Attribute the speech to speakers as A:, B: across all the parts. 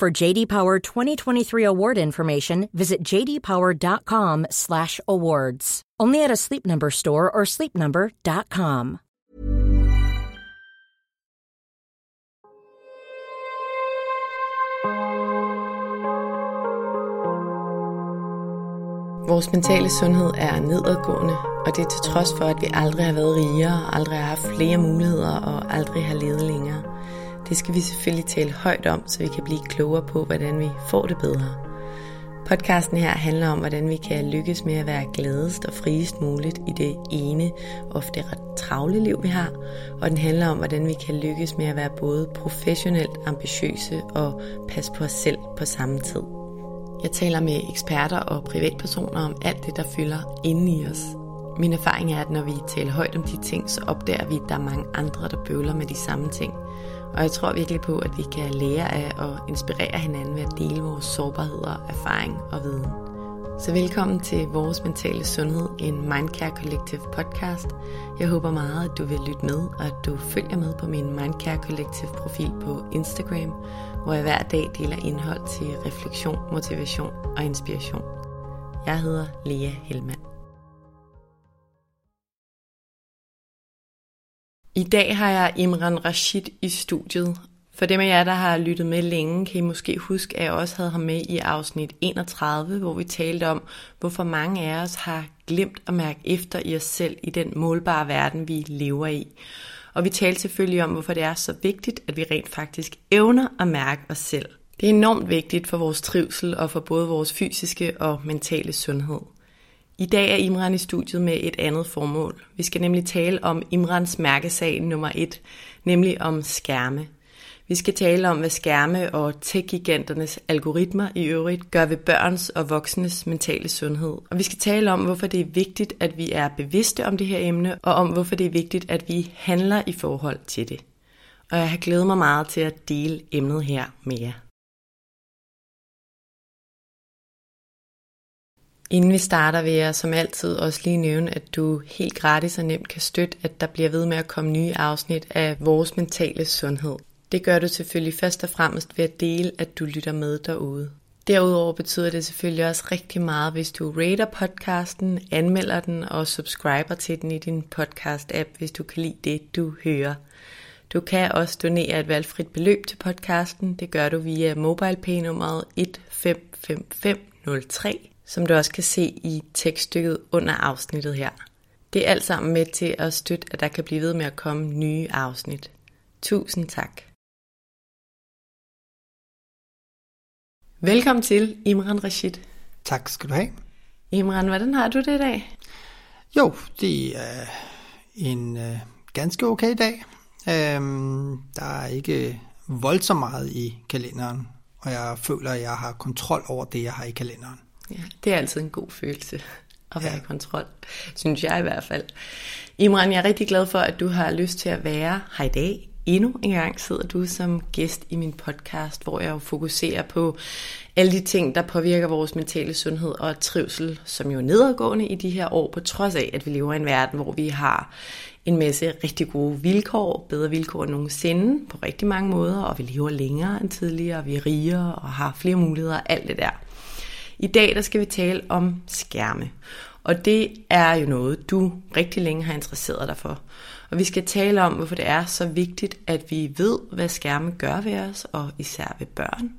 A: For JD Power 2023 award information, visit jdpower.com/awards. Only at a Sleep Number store or sleepnumber.com.
B: Vores mentale sundhed er nedadgående, og det er til trods for, at vi aldrig har været rigere, aldrig har haft flere muligheder og aldrig har levet længere. Det skal vi selvfølgelig tale højt om, så vi kan blive klogere på, hvordan vi får det bedre. Podcasten her handler om, hvordan vi kan lykkes med at være gladest og friest muligt i det ene, ofte ret travle liv, vi har. Og den handler om, hvordan vi kan lykkes med at være både professionelt ambitiøse og passe på os selv på samme tid. Jeg taler med eksperter og privatpersoner om alt det, der fylder inde i os. Min erfaring er, at når vi taler højt om de ting, så opdager vi, at der er mange andre, der bøvler med de samme ting. Og jeg tror virkelig på, at vi kan lære af og inspirere hinanden ved at dele vores sårbarheder, erfaring og viden. Så velkommen til Vores Mentale Sundhed, en Mindcare Collective podcast. Jeg håber meget, at du vil lytte med, og at du følger med på min Mindcare Collective profil på Instagram, hvor jeg hver dag deler indhold til refleksion, motivation og inspiration. Jeg hedder Lea Helmand. I dag har jeg Imran Rashid i studiet. For dem af jer, der har lyttet med længe, kan I måske huske, at jeg også havde ham med i afsnit 31, hvor vi talte om, hvorfor mange af os har glemt at mærke efter i os selv i den målbare verden, vi lever i. Og vi talte selvfølgelig om, hvorfor det er så vigtigt, at vi rent faktisk evner at mærke os selv. Det er enormt vigtigt for vores trivsel og for både vores fysiske og mentale sundhed. I dag er Imran i studiet med et andet formål. Vi skal nemlig tale om Imrans mærkesag nummer et, nemlig om skærme. Vi skal tale om, hvad skærme og tech-giganternes algoritmer i øvrigt gør ved børns og voksnes mentale sundhed. Og vi skal tale om, hvorfor det er vigtigt, at vi er bevidste om det her emne, og om hvorfor det er vigtigt, at vi handler i forhold til det. Og jeg har glædet mig meget til at dele emnet her med jer. Inden vi starter, vil jeg som altid også lige nævne, at du helt gratis og nemt kan støtte, at der bliver ved med at komme nye afsnit af vores mentale sundhed. Det gør du selvfølgelig først og fremmest ved at dele, at du lytter med derude. Derudover betyder det selvfølgelig også rigtig meget, hvis du rater podcasten, anmelder den og subscriber til den i din podcast-app, hvis du kan lide det, du hører. Du kan også donere et valgfrit beløb til podcasten. Det gør du via MobilePay-nummeret 155503 som du også kan se i tekststykket under afsnittet her. Det er alt sammen med til at støtte, at der kan blive ved med at komme nye afsnit. Tusind tak. Velkommen til, Imran Rashid.
C: Tak skal du have.
B: Imran, hvordan har du det i dag?
C: Jo, det er en uh, ganske okay dag. Um, der er ikke voldsomt meget i kalenderen, og jeg føler, at jeg har kontrol over det, jeg har i kalenderen.
B: Ja, det er altid en god følelse at være ja. i kontrol, synes jeg i hvert fald. Imran, jeg er rigtig glad for, at du har lyst til at være her i dag. Endnu en gang sidder du som gæst i min podcast, hvor jeg jo fokuserer på alle de ting, der påvirker vores mentale sundhed og trivsel, som jo er nedadgående i de her år, på trods af, at vi lever i en verden, hvor vi har en masse rigtig gode vilkår, bedre vilkår end nogensinde på rigtig mange måder, og vi lever længere end tidligere, og vi er rigere og har flere muligheder, alt det der. I dag der skal vi tale om skærme. Og det er jo noget, du rigtig længe har interesseret dig for. Og vi skal tale om, hvorfor det er så vigtigt, at vi ved, hvad skærme gør ved os, og især ved børn.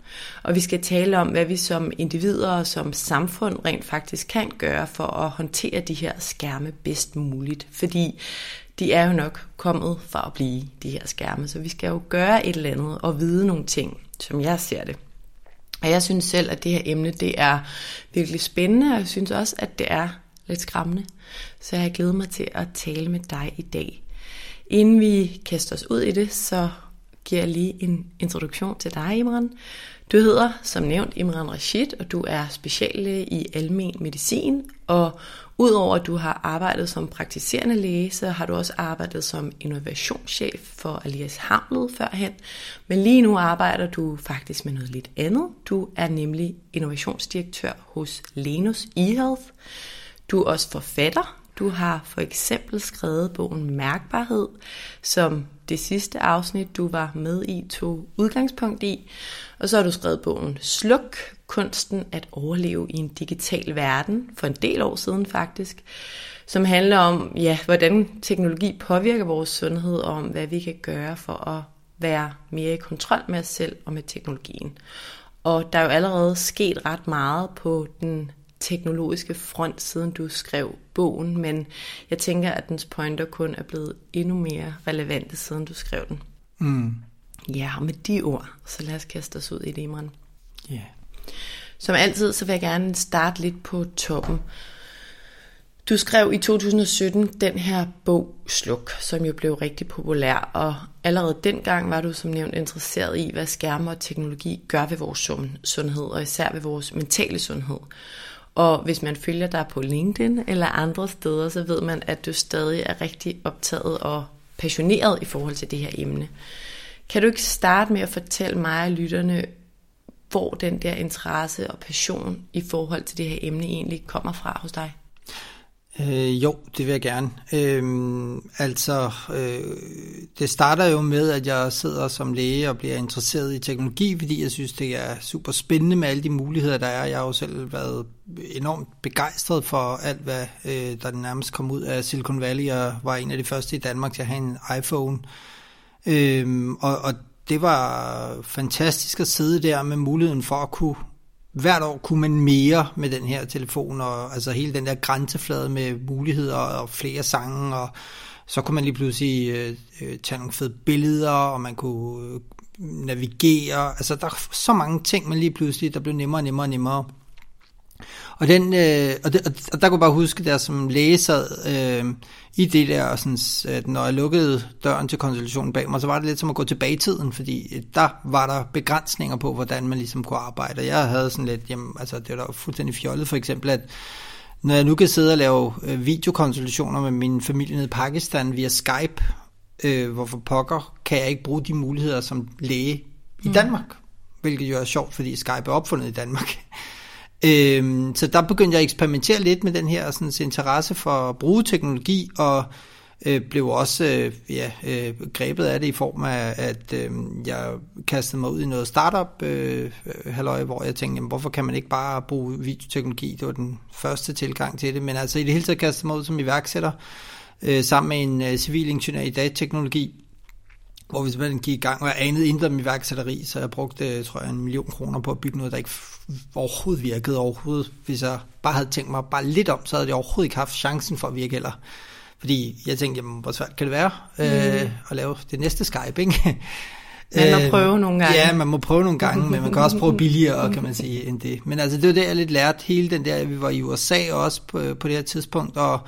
B: Og vi skal tale om, hvad vi som individer og som samfund rent faktisk kan gøre for at håndtere de her skærme bedst muligt. Fordi de er jo nok kommet for at blive, de her skærme. Så vi skal jo gøre et eller andet og vide nogle ting, som jeg ser det. Og jeg synes selv, at det her emne, det er virkelig spændende, og jeg synes også, at det er lidt skræmmende. Så jeg glæder mig til at tale med dig i dag. Inden vi kaster os ud i det, så giver jeg lige en introduktion til dig, Imran. Du hedder, som nævnt, Imran Rashid, og du er speciallæge i almen medicin, og udover at du har arbejdet som praktiserende læge, så har du også arbejdet som innovationschef for Alias Hamlet førhen. Men lige nu arbejder du faktisk med noget lidt andet. Du er nemlig innovationsdirektør hos Lenus eHealth. Du er også forfatter. Du har for eksempel skrevet bogen Mærkbarhed, som det sidste afsnit, du var med i, tog udgangspunkt i. Og så har du skrevet bogen Sluk, kunsten at overleve i en digital verden, for en del år siden faktisk, som handler om, ja, hvordan teknologi påvirker vores sundhed, og om hvad vi kan gøre for at være mere i kontrol med os selv og med teknologien. Og der er jo allerede sket ret meget på den teknologiske front, siden du skrev bogen, men jeg tænker, at dens pointer kun er blevet endnu mere relevante, siden du skrev den.
C: Mm.
B: Ja, og med de ord, så lad os kaste os ud i det, Imran.
C: Ja. Yeah.
B: Som altid, så vil jeg gerne starte lidt på toppen. Du skrev i 2017 den her bog, Sluk, som jo blev rigtig populær, og allerede dengang var du som nævnt interesseret i, hvad skærme og teknologi gør ved vores sundhed, og især ved vores mentale sundhed. Og hvis man følger dig på LinkedIn eller andre steder, så ved man, at du stadig er rigtig optaget og passioneret i forhold til det her emne. Kan du ikke starte med at fortælle mig og lytterne, hvor den der interesse og passion i forhold til det her emne egentlig kommer fra hos dig?
C: Øh, jo, det vil jeg gerne. Øh, altså, øh, det starter jo med, at jeg sidder som læge og bliver interesseret i teknologi, fordi jeg synes, det er super spændende med alle de muligheder, der er. Jeg har jo selv været enormt begejstret for alt, hvad øh, der nærmest kom ud af Silicon Valley, og var en af de første i Danmark til at have en iPhone. Øh, og, og det var fantastisk at sidde der med muligheden for at kunne hvert år kunne man mere med den her telefon, og altså hele den der grænseflade med muligheder og flere sange, og så kunne man lige pludselig øh, øh, tage nogle fede billeder, og man kunne øh, navigere. Altså der er så mange ting, man lige pludselig, der blev nemmere og nemmere og nemmere. Og, den, øh, og, det, og der kunne jeg bare huske, der som læge sad øh, i det der, sådan, at når jeg lukkede døren til konsultationen bag mig, så var det lidt som at gå tilbage i tiden, fordi øh, der var der begrænsninger på, hvordan man ligesom kunne arbejde. Jeg havde sådan lidt, jamen, altså det var da fuldstændig fjollet for eksempel, at når jeg nu kan sidde og lave øh, videokonsultationer med min familie nede i Pakistan via Skype, øh, hvorfor pokker kan jeg ikke bruge de muligheder som læge i mm. Danmark? Hvilket jo er sjovt, fordi Skype er opfundet i Danmark. Øhm, så der begyndte jeg at eksperimentere lidt med den her sådan, interesse for at bruge teknologi, og øh, blev også øh, ja, øh, grebet af det i form af, at øh, jeg kastede mig ud i noget startup øh, halløj, hvor jeg tænkte, jamen, hvorfor kan man ikke bare bruge videoteknologi? Det var den første tilgang til det, men altså i det hele taget kastede mig ud som iværksætter, øh, sammen med en øh, civilingeniør i datateknologi, hvor vi simpelthen gik i gang, og jeg anede intet om iværksætteri, så jeg brugte, tror jeg, en million kroner på at bygge noget, der ikke overhovedet virkede overhovedet. Hvis jeg bare havde tænkt mig bare lidt om, så havde jeg overhovedet ikke haft chancen for at virke heller. Fordi jeg tænkte, jamen, hvor svært kan det være mm. øh, at lave det næste Skype, ikke?
B: Man må øh, prøve nogle gange.
C: Ja, man må prøve nogle gange, men man kan også prøve billigere, kan man sige, end det. Men altså, det var det, jeg lidt lærte hele den der, vi var i USA også på, på det her tidspunkt, og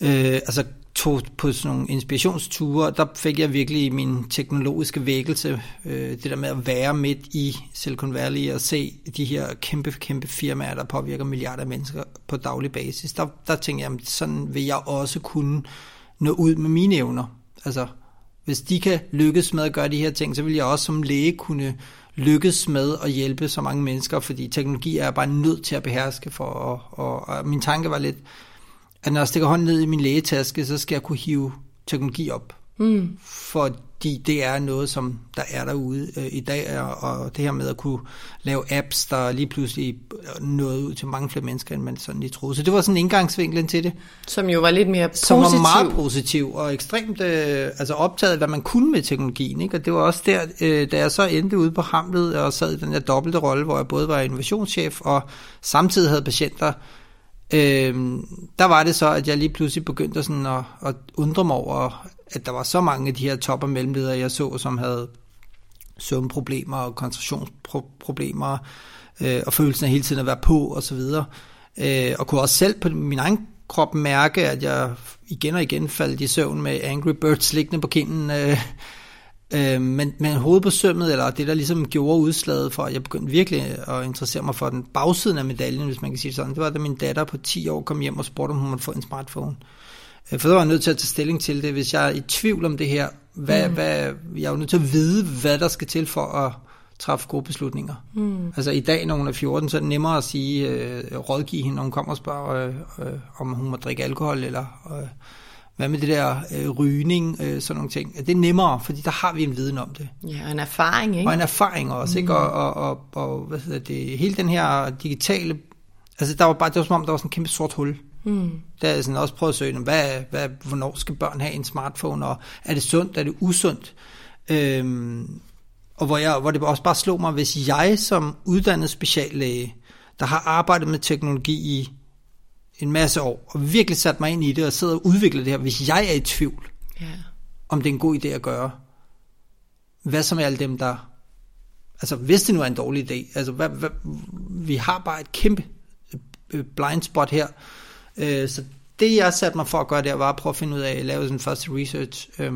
C: øh, altså tog på sådan nogle inspirationsture, der fik jeg virkelig min teknologiske vækkelse, øh, det der med at være midt i Silicon Valley og se de her kæmpe, kæmpe firmaer, der påvirker milliarder af mennesker på daglig basis. Der, der tænkte jeg, at sådan vil jeg også kunne nå ud med mine evner. Altså, hvis de kan lykkes med at gøre de her ting, så vil jeg også som læge kunne lykkes med at hjælpe så mange mennesker, fordi teknologi er bare nødt til at beherske for, og, og, og min tanke var lidt, at når jeg stikker hånden ned i min lægetaske, så skal jeg kunne hive teknologi op. Mm. Fordi det er noget, som der er derude øh, i dag, og, og det her med at kunne lave apps, der lige pludselig nåede ud til mange flere mennesker, end man sådan lige troede. Så det var sådan indgangsvinklen til det.
B: Som jo var lidt mere positiv.
C: Som var meget positiv, og ekstremt øh, altså optaget, hvad man kunne med teknologien. Ikke? Og det var også der, øh, da jeg så endte ude på Hamlet, og sad i den der dobbelte rolle, hvor jeg både var innovationschef, og samtidig havde patienter, Øh, der var det så, at jeg lige pludselig begyndte sådan at, at undre mig over, at der var så mange af de her top- og mellemledere, jeg så, som havde søvnproblemer og koncentrationsproblemer, øh, og følelsen af hele tiden at være på og så videre. Øh, og kunne også selv på min egen krop mærke, at jeg igen og igen faldt i søvn med Angry Birds liggende på kinden. Øh, Øh, men, men hovedet på sømmet, eller det der ligesom gjorde udslaget for, at jeg begyndte virkelig at interessere mig for den bagsiden af medaljen, hvis man kan sige sådan, det var da min datter på 10 år kom hjem og spurgte, om hun måtte få en smartphone. Øh, for så var jeg nødt til at tage stilling til det, hvis jeg er i tvivl om det her, hvad, mm. hvad, jeg er jo nødt til at vide, hvad der skal til for at træffe gode beslutninger. Mm. Altså i dag, når hun er 14, så er det nemmere at sige, øh, rådgive hende, når hun kommer og spørger, øh, øh, om hun må drikke alkohol, eller øh, hvad med det der øh, rygning, øh, sådan nogle ting. Det er nemmere, fordi der har vi en viden om det.
B: Ja, og en erfaring, ikke?
C: Og en erfaring også, mm. ikke? Og, og, og, og hvad hedder det, hele den her digitale, altså der var bare, det var som om, der var sådan en kæmpe sort hul. Mm. Der er sådan også prøvet at søge, hvad, hvad, hvornår skal børn have en smartphone, og er det sundt, er det usundt? Øhm, og hvor, jeg, hvor det også bare slog mig, hvis jeg som uddannet speciallæge, der har arbejdet med teknologi i en masse år, og virkelig sat mig ind i det, og sidder og udvikler det her, hvis jeg er i tvivl, yeah. om det er en god idé at gøre, hvad som er alle dem, der... Altså, hvis det nu er en dårlig idé, altså, hvad, hvad, vi har bare et kæmpe øh, blind spot her, øh, så det jeg satte mig for at gøre der, var at prøve at finde ud af, at lave sådan første research, øh,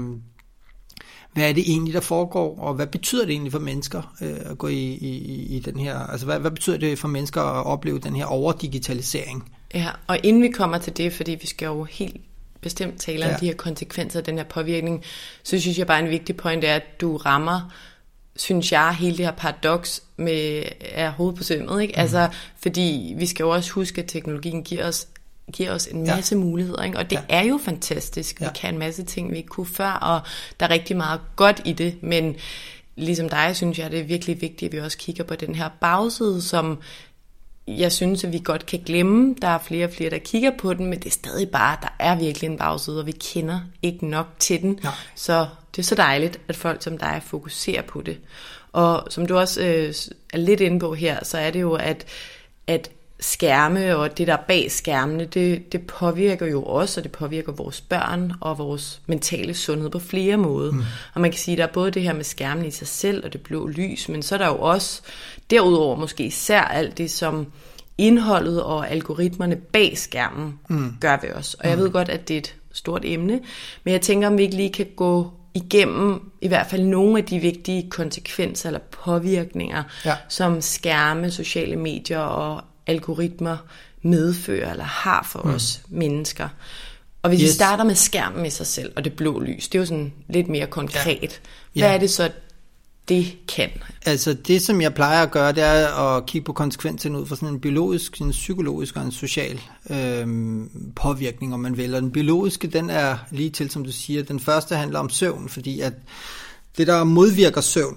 C: hvad er det egentlig, der foregår, og hvad betyder det egentlig for mennesker øh, at gå i, i, i den her, altså hvad, hvad betyder det for mennesker at opleve den her overdigitalisering?
B: Ja, og inden vi kommer til det, fordi vi skal jo helt bestemt tale om ja. de her konsekvenser af den her påvirkning, så synes jeg bare en vigtig point er, at du rammer synes jeg, hele det her paradoks med er hovedet på sømmet. Ikke? Mm. Altså, fordi vi skal jo også huske, at teknologien giver os giver os en masse ja. muligheder, ikke? og det ja. er jo fantastisk. Vi ja. kan en masse ting, vi ikke kunne før, og der er rigtig meget godt i det, men ligesom dig, synes jeg, det er virkelig vigtigt, at vi også kigger på den her bagside, som jeg synes, at vi godt kan glemme. Der er flere og flere, der kigger på den, men det er stadig bare, der er virkelig en bagside, og vi kender ikke nok til den. Nej. Så det er så dejligt, at folk som dig fokuserer på det. Og som du også øh, er lidt inde på her, så er det jo, at, at skærme og det der bag skærmene, det, det påvirker jo os, og det påvirker vores børn og vores mentale sundhed på flere måder. Mm. Og man kan sige, at der er både det her med skærmen i sig selv og det blå lys, men så er der jo også derudover måske især alt det, som indholdet og algoritmerne bag skærmen mm. gør ved os. Og jeg mm. ved godt, at det er et stort emne, men jeg tænker, om vi ikke lige kan gå igennem i hvert fald nogle af de vigtige konsekvenser eller påvirkninger, ja. som skærme, sociale medier og algoritmer medfører eller har for mm. os mennesker. Og hvis yes. vi starter med skærmen i sig selv, og det blå lys, det er jo sådan lidt mere konkret. Ja. Hvad ja. er det så, det kan?
C: Altså det, som jeg plejer at gøre, det er at kigge på konsekvenserne ud fra sådan en biologisk, en psykologisk og en social øhm, påvirkning, om man vil. Og den biologiske, den er lige til, som du siger, den første handler om søvn, fordi at det, der modvirker søvn,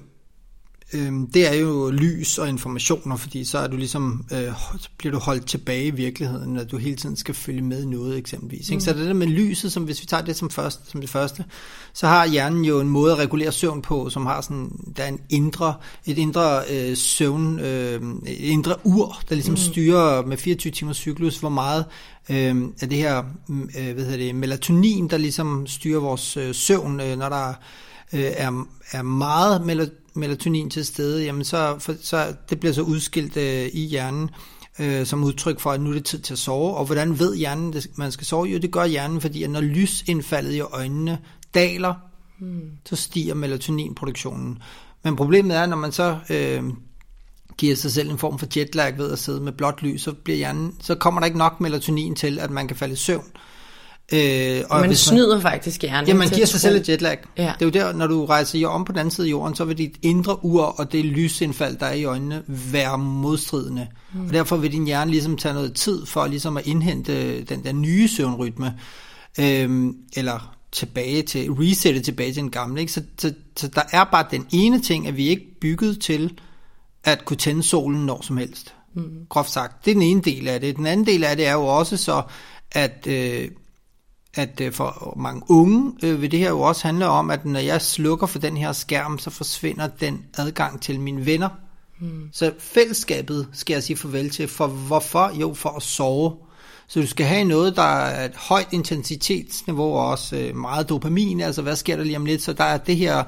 C: Øhm, det er jo lys og informationer, fordi så er du ligesom, øh, bliver du holdt tilbage i virkeligheden, at du hele tiden skal følge med noget eksempelvis. Mm. Så det der med lyset, som hvis vi tager det som, først, som det første, så har hjernen jo en måde at regulere søvn på, som har sådan, der er en indre, et indre øh, søvn, øh, et indre ur, der ligesom mm. styrer med 24 timers cyklus, hvor meget øh, af det her, øh, hvad hedder det, melatonin, der ligesom styrer vores øh, søvn, øh, når der øh, er, er meget melatonin til stede, jamen så, for, så det bliver så udskilt øh, i hjernen øh, som udtryk for, at nu er det tid til at sove. Og hvordan ved hjernen, at man skal sove? Jo, det gør hjernen, fordi at når lysindfaldet i øjnene daler, hmm. så stiger melatoninproduktionen. Men problemet er, når man så øh, giver sig selv en form for jetlag ved at sidde med blåt lys, så, bliver hjernen, så kommer der ikke nok melatonin til, at man kan falde i søvn.
B: Øh, og man hvis snyder man, faktisk hjernen.
C: Ja, man giver sig selv et jetlag. Ja. Det er jo der, når du rejser om på den anden side af jorden, så vil dit indre ur og det lysindfald, der er i øjnene, være modstridende. Mm. Og derfor vil din hjerne ligesom tage noget tid for ligesom at indhente den der nye søvnrytme. Øh, eller tilbage til, resette tilbage til den gamle. Ikke? Så, så, så der er bare den ene ting, at vi ikke bygget til at kunne tænde solen når som helst. Mm. Groft sagt. Det er den ene del af det. Den anden del af det er jo også så, at... Øh, at øh, for mange unge øh, vil det her jo også handle om, at når jeg slukker for den her skærm, så forsvinder den adgang til mine venner. Mm. Så fællesskabet skal jeg sige farvel til. For hvorfor? Jo, for at sove. Så du skal have noget, der er et højt intensitetsniveau, og også øh, meget dopamin. Altså, hvad sker der lige om lidt? Så der er det her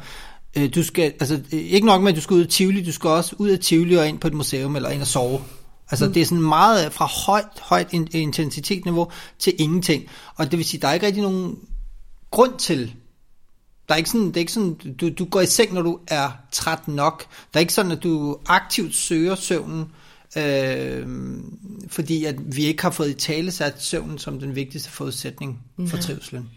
C: øh, du skal, altså ikke nok med, at du skal ud af Tivoli, du skal også ud af Tivoli og ind på et museum, eller ind og sove. Altså mm. det er sådan meget fra højt, højt intensitetsniveau til ingenting. Og det vil sige, der er ikke rigtig nogen grund til Der er ikke sådan, det er ikke sådan du, du går i seng, når du er træt nok. Der er ikke sådan, at du aktivt søger søvnen, øh, fordi at vi ikke har fået i tale sat søvnen som den vigtigste forudsætning for trivselen.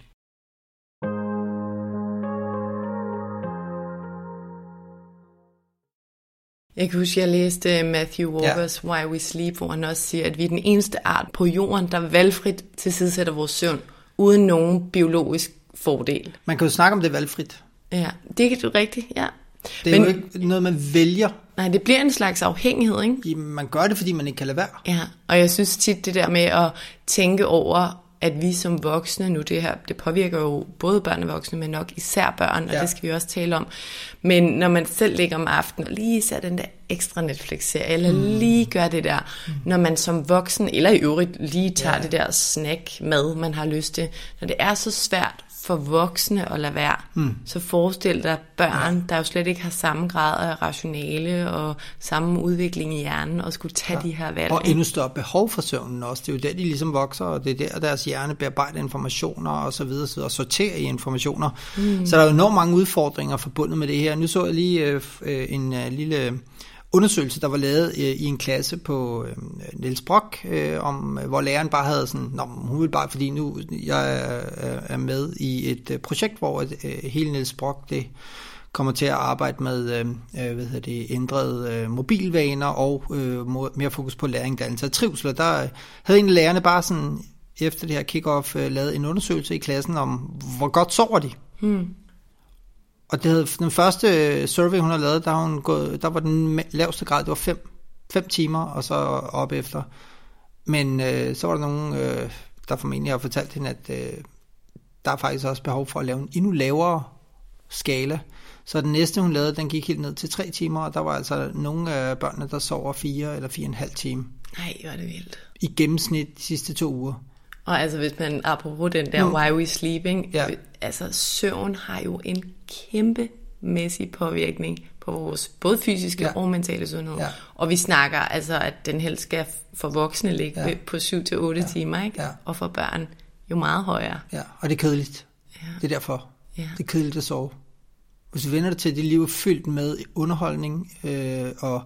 B: Jeg kan huske, jeg læste Matthew Walkers ja. Why We Sleep, hvor han også siger, at vi er den eneste art på jorden, der valgfrit tilsidesætter vores søvn, uden nogen biologisk fordel.
C: Man kan jo snakke om det valgfrit.
B: Ja, det kan du rigtigt, ja.
C: Det er Men, jo ikke noget, man vælger.
B: Nej, det bliver en slags afhængighed, ikke?
C: Jamen, man gør det, fordi man ikke kan lade være.
B: Ja, og jeg synes tit det der med at tænke over, at vi som voksne nu, det her, det påvirker jo både børn og voksne, men nok især børn, og ja. det skal vi også tale om. Men når man selv ligger om aftenen og lige ser den der ekstra Netflix-serie, eller mm. lige gør det der, mm. når man som voksen, eller i øvrigt lige tager ja. det der snack med, man har lyst til, når det er så svært for voksne at lade være, mm. så forestil dig børn, der jo slet ikke har samme grad af rationale og samme udvikling i hjernen, og skulle tage ja. de her valg.
C: Og endnu større behov for søvnen også. Det er jo der, de ligesom vokser, og det er der, deres hjerne bearbejder informationer og så videre, og sorterer i informationer. Mm. Så der er jo enormt mange udfordringer forbundet med det her. Nu så jeg lige øh, øh en øh, lille undersøgelse, der var lavet øh, i en klasse på øh, Niels Brock, øh, om, øh, hvor læreren bare havde sådan, Nå, hun vil bare, fordi nu jeg er, er med i et øh, projekt, hvor øh, hele Niels Brock, det kommer til at arbejde med øh, øh hvad hedder det, ændrede øh, mobilvaner og øh, mere fokus på læring, dannelse og trivsel. Der øh, havde en af lærerne bare sådan, efter det her kick-off, øh, lavet en undersøgelse i klassen om, hvor godt sover de. Hmm. Og det havde, den første øh, survey, hun har lavet, der, hun gået, der var den laveste grad, det var 5 fem timer, og så op efter. Men øh, så var der nogen, øh, der formentlig har fortalt hende, at øh, der er faktisk også behov for at lave en endnu lavere skala. Så den næste, hun lavede, den gik helt ned til tre timer, og der var altså nogle af børnene, der sover fire eller fire og en halv time.
B: Nej, er det vildt.
C: I gennemsnit de sidste to uger.
B: Og altså hvis man, apropos den der mm. why we sleeping, ja. altså søvn har jo en kæmpe mæssig påvirkning på vores både fysiske ja. og mentale sundhed. Ja. Og vi snakker altså, at den helst skal for voksne ligge ja. på 7-8 ja. timer, ikke? Ja. og for børn jo meget højere.
C: Ja, og det er kedeligt. Ja. Det er derfor. Ja. Det er kedeligt at sove. Hvis du vender dig til, at dit liv er fyldt med underholdning øh, og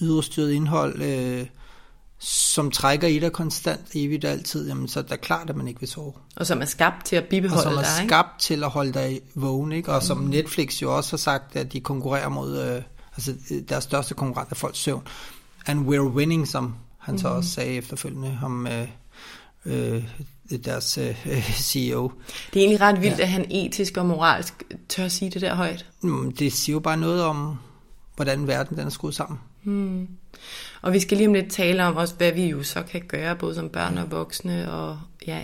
C: yderstyret indhold, øh, som trækker i dig konstant, evigt og altid, jamen, så er det klart, at man ikke vil sove.
B: Og som er skabt til at bibeholde dig,
C: Og som er
B: dig,
C: skabt til at holde dig vågen, ikke? Og mm. som Netflix jo også har sagt, at de konkurrerer mod, øh, altså deres største konkurrent er folks søvn. And we're winning, som han mm. så også sagde efterfølgende om øh, øh, deres øh, CEO.
B: Det er egentlig ret vildt, ja. at han etisk og moralsk tør at sige det der højt.
C: Mm, det siger jo bare noget om, hvordan verden den er skruet sammen. Mm.
B: Og vi skal lige om lidt tale om også, hvad vi jo så kan gøre, både som børn og voksne, og ja,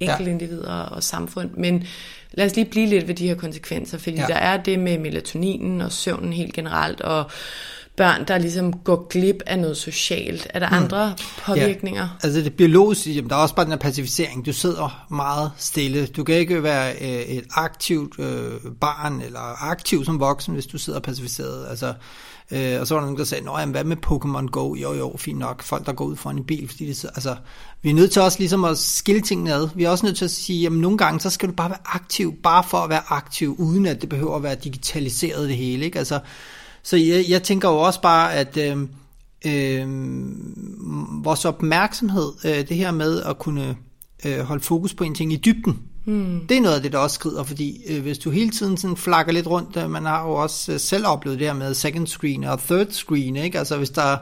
B: enkelte individer og samfund. Men lad os lige blive lidt ved de her konsekvenser, fordi ja. der er det med melatoninen og søvnen helt generelt, og børn, der ligesom går glip af noget socialt. Er der mm. andre påvirkninger?
C: Ja. Altså det biologiske, jamen, der er også bare den her pacificering. Du sidder meget stille. Du kan ikke være øh, et aktivt øh, barn, eller aktiv som voksen, hvis du sidder pacificeret. Altså Øh, og så var der nogen, der sagde, Nå, jamen, hvad med Pokémon Go? Jo, jo, fint nok. Folk, der går ud foran en bil, fordi det, altså, vi er nødt til også ligesom at skille tingene ad. Vi er også nødt til at sige, jamen nogle gange, så skal du bare være aktiv, bare for at være aktiv, uden at det behøver at være digitaliseret det hele, ikke? Altså, så jeg, jeg tænker jo også bare, at øh, øh, vores opmærksomhed, øh, det her med at kunne øh, holde fokus på en ting i dybden, Hmm. Det er noget af det, der også skrider, fordi øh, hvis du hele tiden sådan flakker lidt rundt, øh, man har jo også øh, selv oplevet det her med second screen og third screen, ikke? Altså hvis der er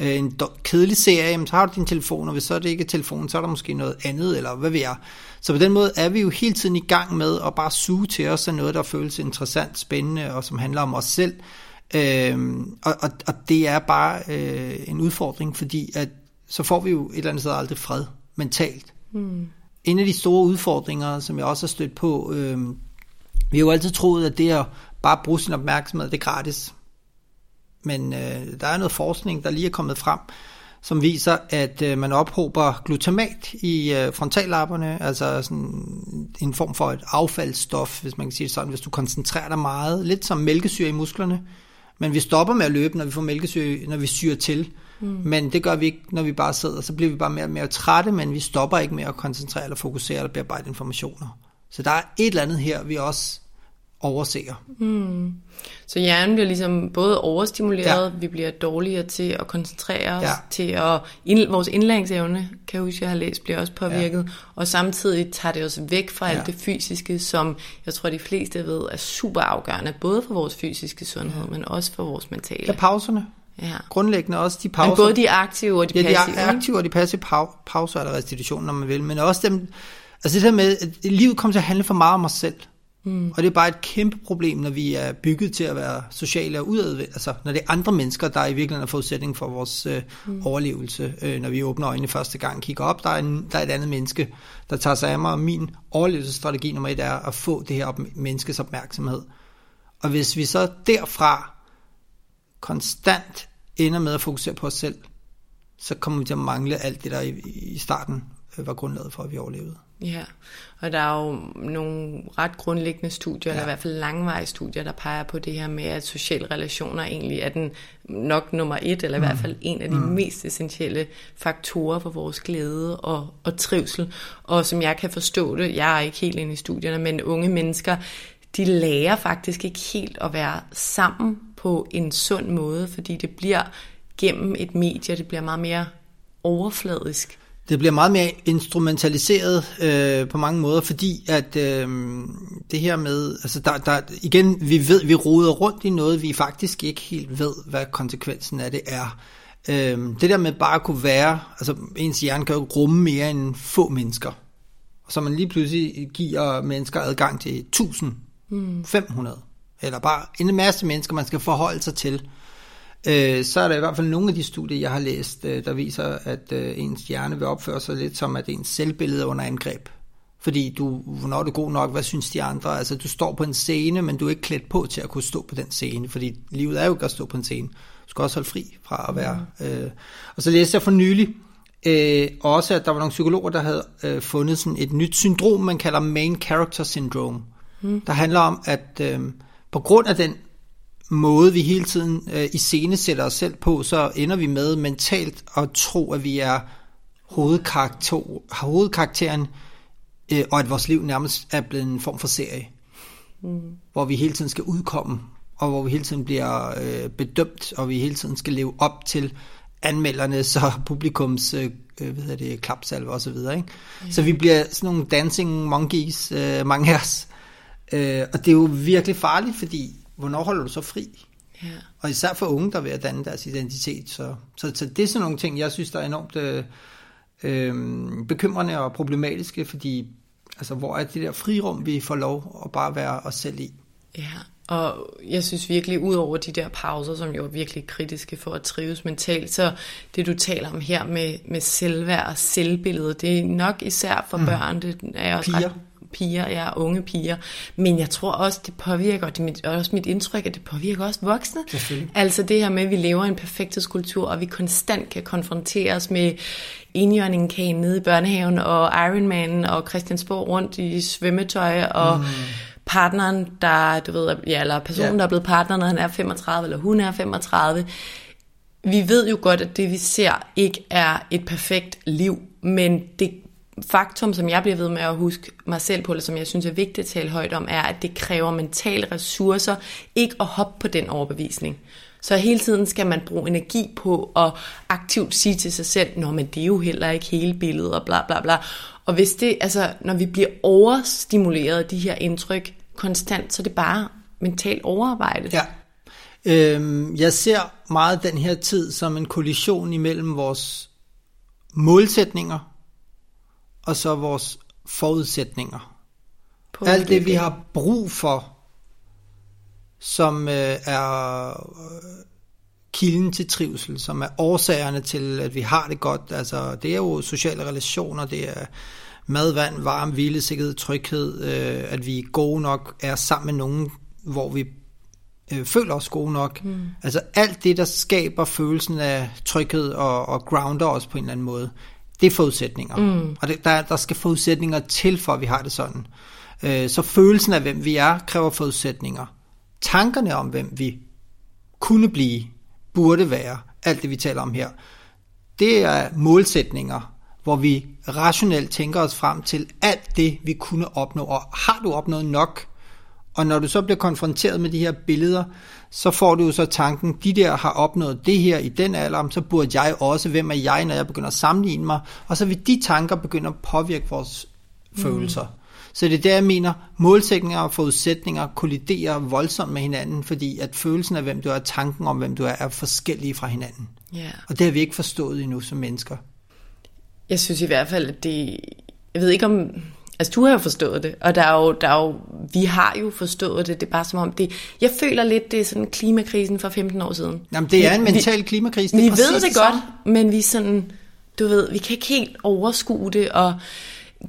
C: øh, en kedelig serie, jamen, så har du din telefon, og hvis så er det ikke telefon, så er der måske noget andet, eller hvad ved jeg. Så på den måde er vi jo hele tiden i gang med at bare suge til os af noget, der føles interessant, spændende, og som handler om os selv. Øh, og, og, og det er bare øh, en udfordring, fordi at så får vi jo et eller andet sted aldrig fred mentalt. Hmm en af de store udfordringer, som jeg også har stødt på, øh, vi har jo altid troet, at det at bare bruge sin opmærksomhed, det er gratis. Men øh, der er noget forskning, der lige er kommet frem, som viser, at øh, man ophober glutamat i øh, frontallapperne, altså sådan en form for et affaldsstof, hvis man kan sige det sådan, hvis du koncentrerer dig meget, lidt som mælkesyre i musklerne. Men vi stopper med at løbe, når vi får mælkesyre, når vi syrer til. Mm. Men det gør vi ikke, når vi bare sidder. Så bliver vi bare mere og mere trætte, men vi stopper ikke med at koncentrere eller fokusere eller bearbejde informationer. Så der er et eller andet her, vi også overser.
B: Mm. Så hjernen bliver ligesom både overstimuleret, ja. vi bliver dårligere til at koncentrere os, ja. til at ind, vores indlæringsevne, kan jeg huske, jeg har læst, bliver også påvirket, ja. og samtidig tager det os væk fra ja. alt det fysiske, som jeg tror, de fleste ved er super afgørende, både for vores fysiske sundhed, ja. men også for vores mentale.
C: Ja, pauserne. Ja. Grundlæggende også de pauser.
B: Men både de aktive og de passive.
C: Ja, de aktive og de passive pauser eller restitution, når man vil, men også dem, altså det der med, at livet kommer til at handle for meget om os selv. Mm. Og det er bare et kæmpe problem, når vi er bygget til at være sociale og udadvendt. Altså, når det er andre mennesker, der er i virkeligheden er forudsætning for vores øh, mm. overlevelse. Øh, når vi åbner øjnene første gang og kigger op, der er, en, der er et andet menneske, der tager sig af mig. Og min overlevelsesstrategi nummer et er at få det her op, menneskes opmærksomhed. Og hvis vi så derfra konstant ender med at fokusere på os selv, så kommer vi til at mangle alt det, der i, i starten øh, var grundlaget for, at vi overlevede.
B: Ja, og der er jo nogle ret grundlæggende studier, ja. eller i hvert fald langvarige studier, der peger på det her med, at sociale relationer egentlig er den nok nummer et, eller i mm. hvert fald en af de mm. mest essentielle faktorer for vores glæde og, og trivsel. Og som jeg kan forstå det, jeg er ikke helt inde i studierne, men unge mennesker, de lærer faktisk ikke helt at være sammen på en sund måde, fordi det bliver gennem et medie, det bliver meget mere overfladisk.
C: Det bliver meget mere instrumentaliseret øh, på mange måder, fordi at øh, det her med, altså der, der, igen, vi ved, vi roder rundt i noget, vi faktisk ikke helt ved, hvad konsekvensen af det er. Øh, det der med bare at kunne være, altså ens hjerne kan jo rumme mere end få mennesker. Så man lige pludselig giver mennesker adgang til 1000, mm. 500, eller bare en masse mennesker, man skal forholde sig til øh, så er der i hvert fald nogle af de studier, jeg har læst, øh, der viser, at øh, ens hjerne vil opføre sig lidt som, at ens selvbillede er under angreb. Fordi du, hvornår er du god nok, hvad synes de andre? Altså, du står på en scene, men du er ikke klædt på til at kunne stå på den scene, fordi livet er jo ikke at stå på en scene. Du skal også holde fri fra at være... Øh. Og så læste jeg for nylig, øh, også at der var nogle psykologer, der havde øh, fundet sådan et nyt syndrom, man kalder main character syndrome, mm. der handler om, at øh, på grund af den måde, vi hele tiden øh, i scene sætter os selv på, så ender vi med mentalt at tro, at vi er hovedkarakter, hovedkarakteren, øh, og at vores liv nærmest er blevet en form for serie, mm. hvor vi hele tiden skal udkomme, og hvor vi hele tiden bliver øh, bedømt, og vi hele tiden skal leve op til anmeldernes og publikums øh, øh hvad hedder det, klapsalve og så videre. Ikke? Mm. Så vi bliver sådan nogle dancing monkeys, øh, mange af os. Øh, og det er jo virkelig farligt, fordi hvornår holder du så fri? Ja. Og især for unge, der er ved at danne deres identitet. Så, så, så det er sådan nogle ting, jeg synes, der er enormt øh, øh, bekymrende og problematiske, fordi altså, hvor er det der frirum, vi får lov at bare være os selv i?
B: Ja, og jeg synes virkelig, ud over de der pauser, som jo er virkelig kritiske for at trives mentalt, så det du taler om her med, med selvværd og selvbillede, det er nok især for mm. børn, det er også
C: Piger.
B: ret piger, jeg er unge piger. Men jeg tror også, det påvirker, og det er også mit indtryk, at det påvirker også voksne. Altså det her med, at vi lever i en perfekthedskultur, og vi konstant kan konfronteres med enhjørningkagen nede i børnehaven, og Ironman og Christiansborg rundt i svømmetøj, og mm partneren, der, du ved, ja, eller personen, ja. der er blevet partner, når han er 35, eller hun er 35. Vi ved jo godt, at det vi ser ikke er et perfekt liv, men det faktum, som jeg bliver ved med at huske mig selv på, eller som jeg synes er vigtigt at tale højt om, er, at det kræver mentale ressourcer ikke at hoppe på den overbevisning. Så hele tiden skal man bruge energi på at aktivt sige til sig selv, nå, men det er jo heller ikke hele billedet, og bla bla bla. Og hvis det, altså, når vi bliver overstimuleret af de her indtryk konstant, så er det bare mentalt overarbejde.
C: Ja. Øhm, jeg ser meget den her tid som en kollision imellem vores målsætninger og så vores forudsætninger. På Alt det, vi har brug for, som øh, er øh, kilden til trivsel, som er årsagerne til, at vi har det godt. Altså, det er jo sociale relationer, det er mad, vand, varme, hvile, sikkerhed, tryghed, øh, at vi er gode nok, er sammen med nogen, hvor vi øh, føler os gode nok. Mm. Altså alt det, der skaber følelsen af tryghed og, og grounder os på en eller anden måde, det er forudsætninger. Mm. Og det, der, der skal forudsætninger til, for at vi har det sådan. Øh, så følelsen af, hvem vi er, kræver forudsætninger. Tankerne om, hvem vi kunne blive, burde være, alt det vi taler om her, det er målsætninger, hvor vi rationelt tænker os frem til alt det, vi kunne opnå. Og har du opnået nok? Og når du så bliver konfronteret med de her billeder, så får du jo så tanken, de der har opnået det her i den alder, så burde jeg også, hvem er jeg, når jeg begynder at sammenligne mig, og så vil de tanker begynde at påvirke vores mm. følelser. Så det er der, jeg mener, målsætninger og forudsætninger kolliderer voldsomt med hinanden, fordi at følelsen af, hvem du er, tanken om, hvem du er, er forskellige fra hinanden.
B: Yeah.
C: Og det har vi ikke forstået endnu som mennesker.
B: Jeg synes i hvert fald, at det... Jeg ved ikke om... Altså, du har jo forstået det, og der er jo, der er jo, vi har jo forstået det. Det er bare som om det... Jeg føler lidt, det er sådan klimakrisen for 15 år siden.
C: Jamen, det er en mental klimakrise.
B: Det vi ved det, det godt, men vi sådan... Du ved, vi kan ikke helt overskue det, og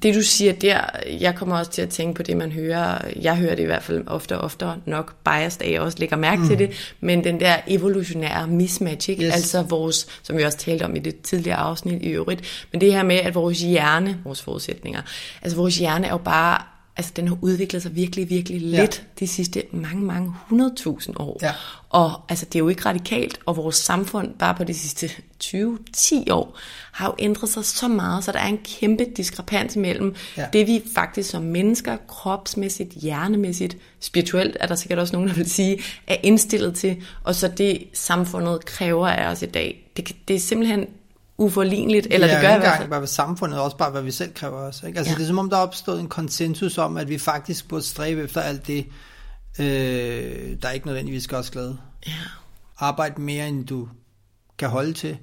B: det du siger der, jeg kommer også til at tænke på det, man hører. Jeg hører det i hvert fald ofte og oftere, nok biased af, jeg også lægger mærke mm. til det, men den der evolutionære mismatch, ikke? Yes. altså vores, som vi også talte om i det tidligere afsnit i øvrigt, men det her med, at vores hjerne, vores forudsætninger, altså vores hjerne er jo bare altså den har udviklet sig virkelig, virkelig lidt ja. de sidste mange, mange hundredtusind år. Ja. Og altså det er jo ikke radikalt, og vores samfund bare på de sidste 20-10 år har jo ændret sig så meget, så der er en kæmpe diskrepans mellem ja. det, vi faktisk som mennesker, kropsmæssigt, hjernemæssigt, spirituelt er der sikkert også nogen, der vil sige, er indstillet til, og så det samfundet kræver af os i dag. Det, det er simpelthen uforligneligt, eller
C: ja,
B: det gør
C: i hvert fald. bare samfundet, også bare hvad vi selv kræver os. Ikke? Altså ja. det er som om, der er opstået en konsensus om, at vi faktisk burde stræbe efter alt det, øh, der er ikke nødvendigvis skal os glade.
B: Ja.
C: Arbejde mere, end du kan holde til.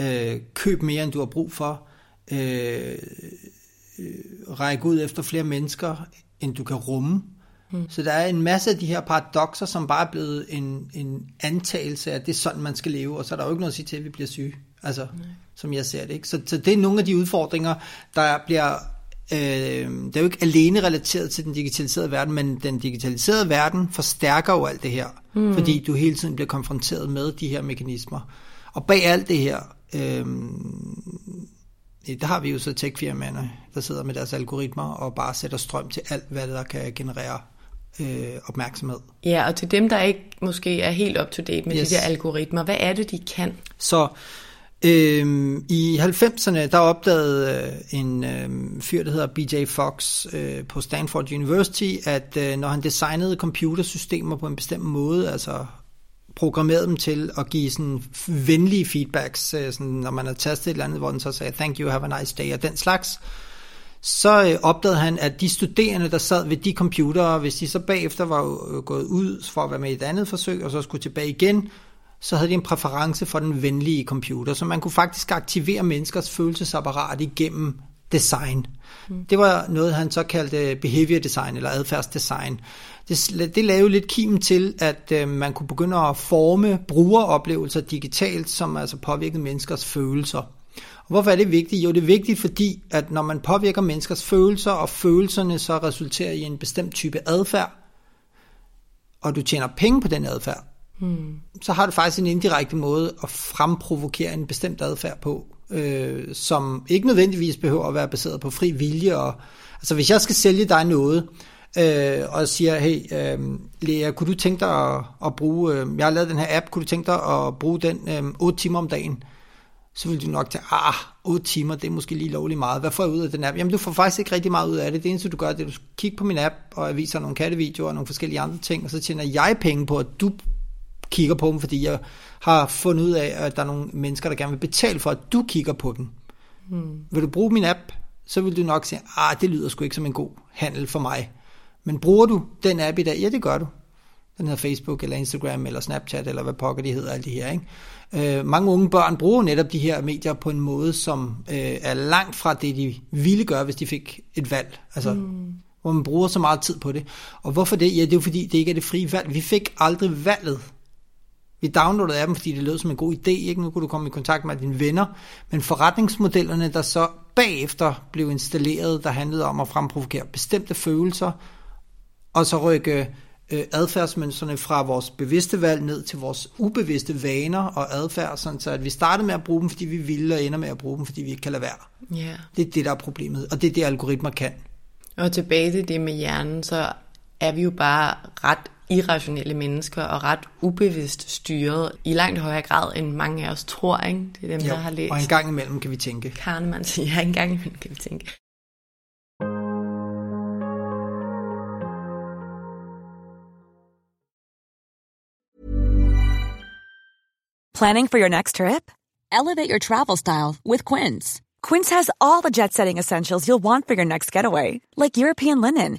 C: Øh, køb mere, end du har brug for. Øh, øh, række ud efter flere mennesker, end du kan rumme. Mm. Så der er en masse af de her paradoxer, som bare er blevet en, en antagelse af, at det er sådan, man skal leve, og så er der jo ikke noget at sige til, at vi bliver syge. Altså, Nej. Som jeg ser det. Ikke? Så, så det er nogle af de udfordringer, der bliver... Øh, det er jo ikke alene relateret til den digitaliserede verden, men den digitaliserede verden forstærker jo alt det her, mm. fordi du hele tiden bliver konfronteret med de her mekanismer. Og bag alt det her, øh, der har vi jo så tech-firmaerne, der sidder med deres algoritmer og bare sætter strøm til alt, hvad der kan generere øh, opmærksomhed.
B: Ja, og til dem, der ikke måske er helt up-to-date med yes. de der algoritmer, hvad er det, de kan?
C: Så øh, i 90'erne, der opdagede øh, en øh, fyr, der hedder BJ Fox øh, på Stanford University, at øh, når han designede computersystemer på en bestemt måde, altså programmerede dem til at give sådan venlige feedbacks, øh, sådan, når man har tastet et eller andet, hvor den så sagde, thank you, have a nice day, og den slags, så øh, opdagede han, at de studerende, der sad ved de computere, hvis de så bagefter var øh, gået ud for at være med i et andet forsøg, og så skulle tilbage igen, så havde de en præference for den venlige computer, så man kunne faktisk aktivere menneskers følelsesapparat igennem design. Mm. Det var noget, han så kaldte behavior design eller adfærdsdesign. Det, det lavede lidt kimen til, at øh, man kunne begynde at forme brugeroplevelser digitalt, som altså påvirkede menneskers følelser. Hvorfor er det vigtigt? Jo, det er vigtigt, fordi at når man påvirker menneskers følelser, og følelserne så resulterer i en bestemt type adfærd, og du tjener penge på den adfærd, hmm. så har du faktisk en indirekte måde at fremprovokere en bestemt adfærd på, øh, som ikke nødvendigvis behøver at være baseret på fri vilje. Og, altså hvis jeg skal sælge dig noget, øh, og siger, hey, øh, Lea, kunne du tænke dig at, at bruge, øh, jeg har lavet den her app, kunne du tænke dig at bruge den øh, 8 timer om dagen? så vil du nok tage, ah, 8 timer, det er måske lige lovligt meget. Hvad får jeg ud af den app? Jamen, du får faktisk ikke rigtig meget ud af det. Det eneste, du gør, det er, at du kigger på min app, og jeg viser nogle kattevideoer og nogle forskellige andre ting, og så tjener jeg penge på, at du kigger på dem, fordi jeg har fundet ud af, at der er nogle mennesker, der gerne vil betale for, at du kigger på dem. Hmm. Vil du bruge min app, så vil du nok sige, ah, det lyder sgu ikke som en god handel for mig. Men bruger du den app i dag? Ja, det gør du. Den hedder Facebook, eller Instagram, eller Snapchat, eller hvad pokker de hedder, alle de her. Ikke? Øh, mange unge børn bruger netop de her medier på en måde, som øh, er langt fra det, de ville gøre, hvis de fik et valg. Altså, mm. hvor man bruger så meget tid på det. Og hvorfor det? Ja, det er jo fordi, det ikke er det frie valg. Vi fik aldrig valget. Vi downloadede dem, fordi det lød som en god idé. Ikke? Nu kunne du komme i kontakt med dine venner. Men forretningsmodellerne, der så bagefter blev installeret, der handlede om at fremprovokere bestemte følelser, og så rykke øh, adfærdsmønstrene fra vores bevidste valg ned til vores ubevidste vaner og adfærd, sådan så at vi startede med at bruge dem, fordi vi ville, og ender med at bruge dem, fordi vi ikke kan lade være.
B: Yeah.
C: Det er det, der er problemet, og det er det, algoritmer kan.
B: Og tilbage til det med hjernen, så er vi jo bare ret irrationelle mennesker og ret ubevidst styret i langt højere grad, end mange af os tror. Ikke? Det er dem, jo, der har læst.
C: og en gang imellem kan vi tænke.
B: Kahneman siger, ja, en gang imellem kan vi tænke.
D: Planning for your next trip? Elevate your travel style with Quince. Quince has all the jet-setting essentials you'll want for your next getaway, like European linen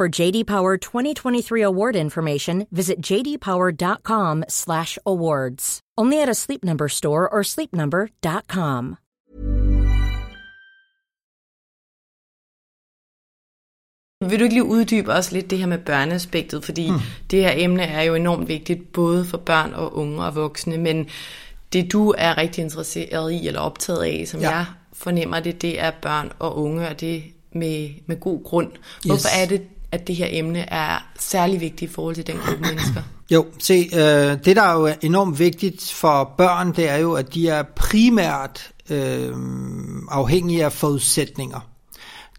A: For JD Power 2023 award information, visit jdpower.com/awards. Only at a Sleep Number store or sleepnumber.com.
B: Vil du ikke lige uddybe også lidt det her med børneaspektet, fordi mm. det her emne er jo enormt vigtigt, både for børn og unge og voksne, men det du er rigtig interesseret i eller optaget af, som ja. jeg fornemmer det, det er børn og unge, og det med, med god grund. Hvorfor yes. er det, at det her emne er særlig vigtigt i forhold til den gruppe mennesker?
C: Jo, se, øh, det der er jo enormt vigtigt for børn, det er jo, at de er primært øh, afhængige af forudsætninger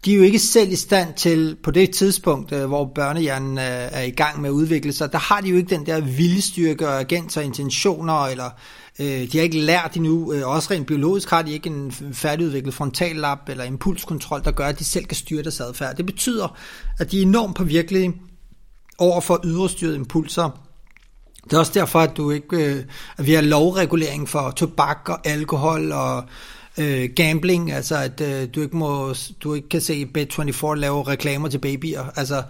C: de er jo ikke selv i stand til, på det tidspunkt, øh, hvor børnehjernen øh, er i gang med at udvikle sig, der har de jo ikke den der viljestyrke og agenter, intentioner, eller øh, Øh, de har ikke lært endnu, øh, også rent biologisk har de ikke en færdigudviklet frontallap eller impulskontrol, der gør, at de selv kan styre deres adfærd. Det betyder, at de er enormt påvirkelige over for yderstyrede impulser, det er også derfor, at du ikke, øh, at vi har lovregulering for tobak og alkohol og øh, gambling, altså at øh, du ikke må, du ikke kan se Bet24 lave reklamer til babyer. Altså,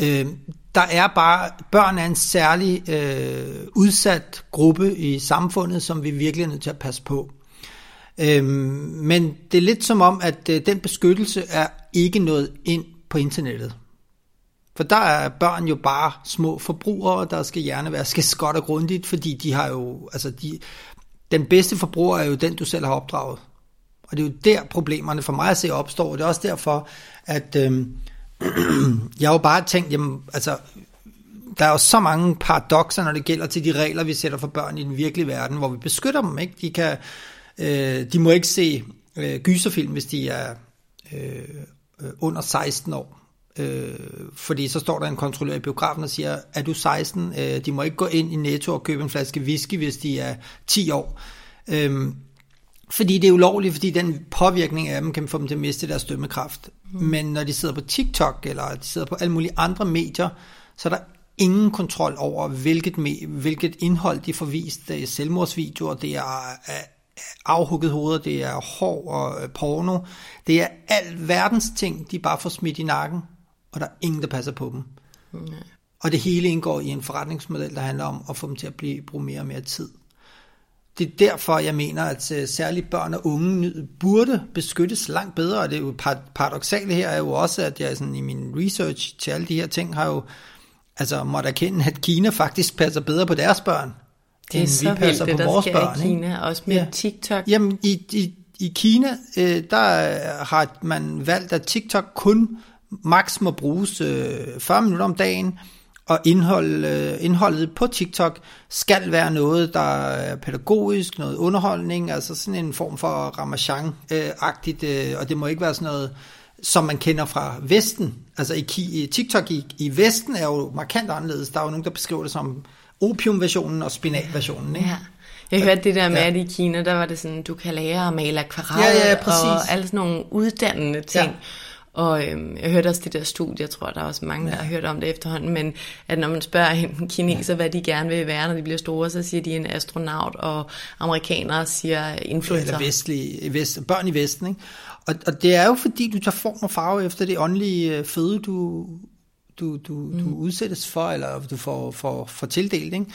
C: øh, der er bare, børn er en særlig øh, udsat gruppe i samfundet, som vi virkelig er nødt til at passe på. Øhm, men det er lidt som om, at øh, den beskyttelse er ikke nået ind på internettet. For der er børn jo bare små forbrugere, der skal gerne være skal godt og grundigt, fordi de har jo, altså de, den bedste forbruger er jo den, du selv har opdraget. Og det er jo der problemerne for mig at se opstår. Det er også derfor, at øh, jeg har jo bare tænkt, jamen, altså, der er jo så mange paradoxer, når det gælder til de regler, vi sætter for børn i den virkelige verden, hvor vi beskytter dem. Ikke? De, kan, øh, de må ikke se øh, gyserfilm, hvis de er øh, under 16 år. Øh, fordi så står der en kontrollør i biografen og siger, er du 16? Øh, de må ikke gå ind i Netto og købe en flaske whisky, hvis de er 10 år. Øh, fordi det er ulovligt, fordi den påvirkning af dem kan få dem til at miste deres dømmekraft. Mm. Men når de sidder på TikTok, eller de sidder på alle mulige andre medier, så er der ingen kontrol over, hvilket, hvilket indhold de får vist. Det er selvmordsvideoer, det er afhugget hoveder, det er hår og øh, porno. Det er al verdens ting, de bare får smidt i nakken, og der er ingen, der passer på dem. Mm. Og det hele indgår i en forretningsmodel, der handler om at få dem til at blive, bruge mere og mere tid det er derfor, jeg mener, at øh, særligt børn og unge burde beskyttes langt bedre, og det er jo paradoxale her er jo også, at jeg sådan, i min research til alle de her ting har jo altså måtte erkende, at Kina faktisk passer bedre på deres børn,
B: det er end så vi passer vildt, på det, vores børn. I Kina, ikke? også med ja. TikTok.
C: Jamen, i, i, i Kina, øh, der har man valgt, at TikTok kun maks må bruges øh, 40 minutter om dagen, og indhold, øh, indholdet på TikTok skal være noget, der er pædagogisk, noget underholdning, altså sådan en form for Ramachan-agtigt, øh, og det må ikke være sådan noget, som man kender fra Vesten. Altså i, TikTok i, i Vesten er jo markant anderledes. Der er jo nogen, der beskriver det som opium-versionen og spinat-versionen. Ikke? Ja.
B: Jeg hørte det der med, at i Kina, der var det sådan, du kan lære at male akvarel
C: ja, ja,
B: og alle sådan nogle uddannende ting. Ja. Og øhm, jeg hørte også det der studie, jeg tror, der er også mange, der har hørt om det efterhånden, men at når man spørger en kineser, hvad de gerne vil være, når de bliver store, så siger de en astronaut, og amerikanere siger influencer.
C: Eller vestlige, vest, børn i Vesten, ikke? Og, og det er jo fordi, du tager form og farve efter det åndelige øh, føde, du, du, du, mm. du udsættes for, eller du får, får, får tildelt, ikke?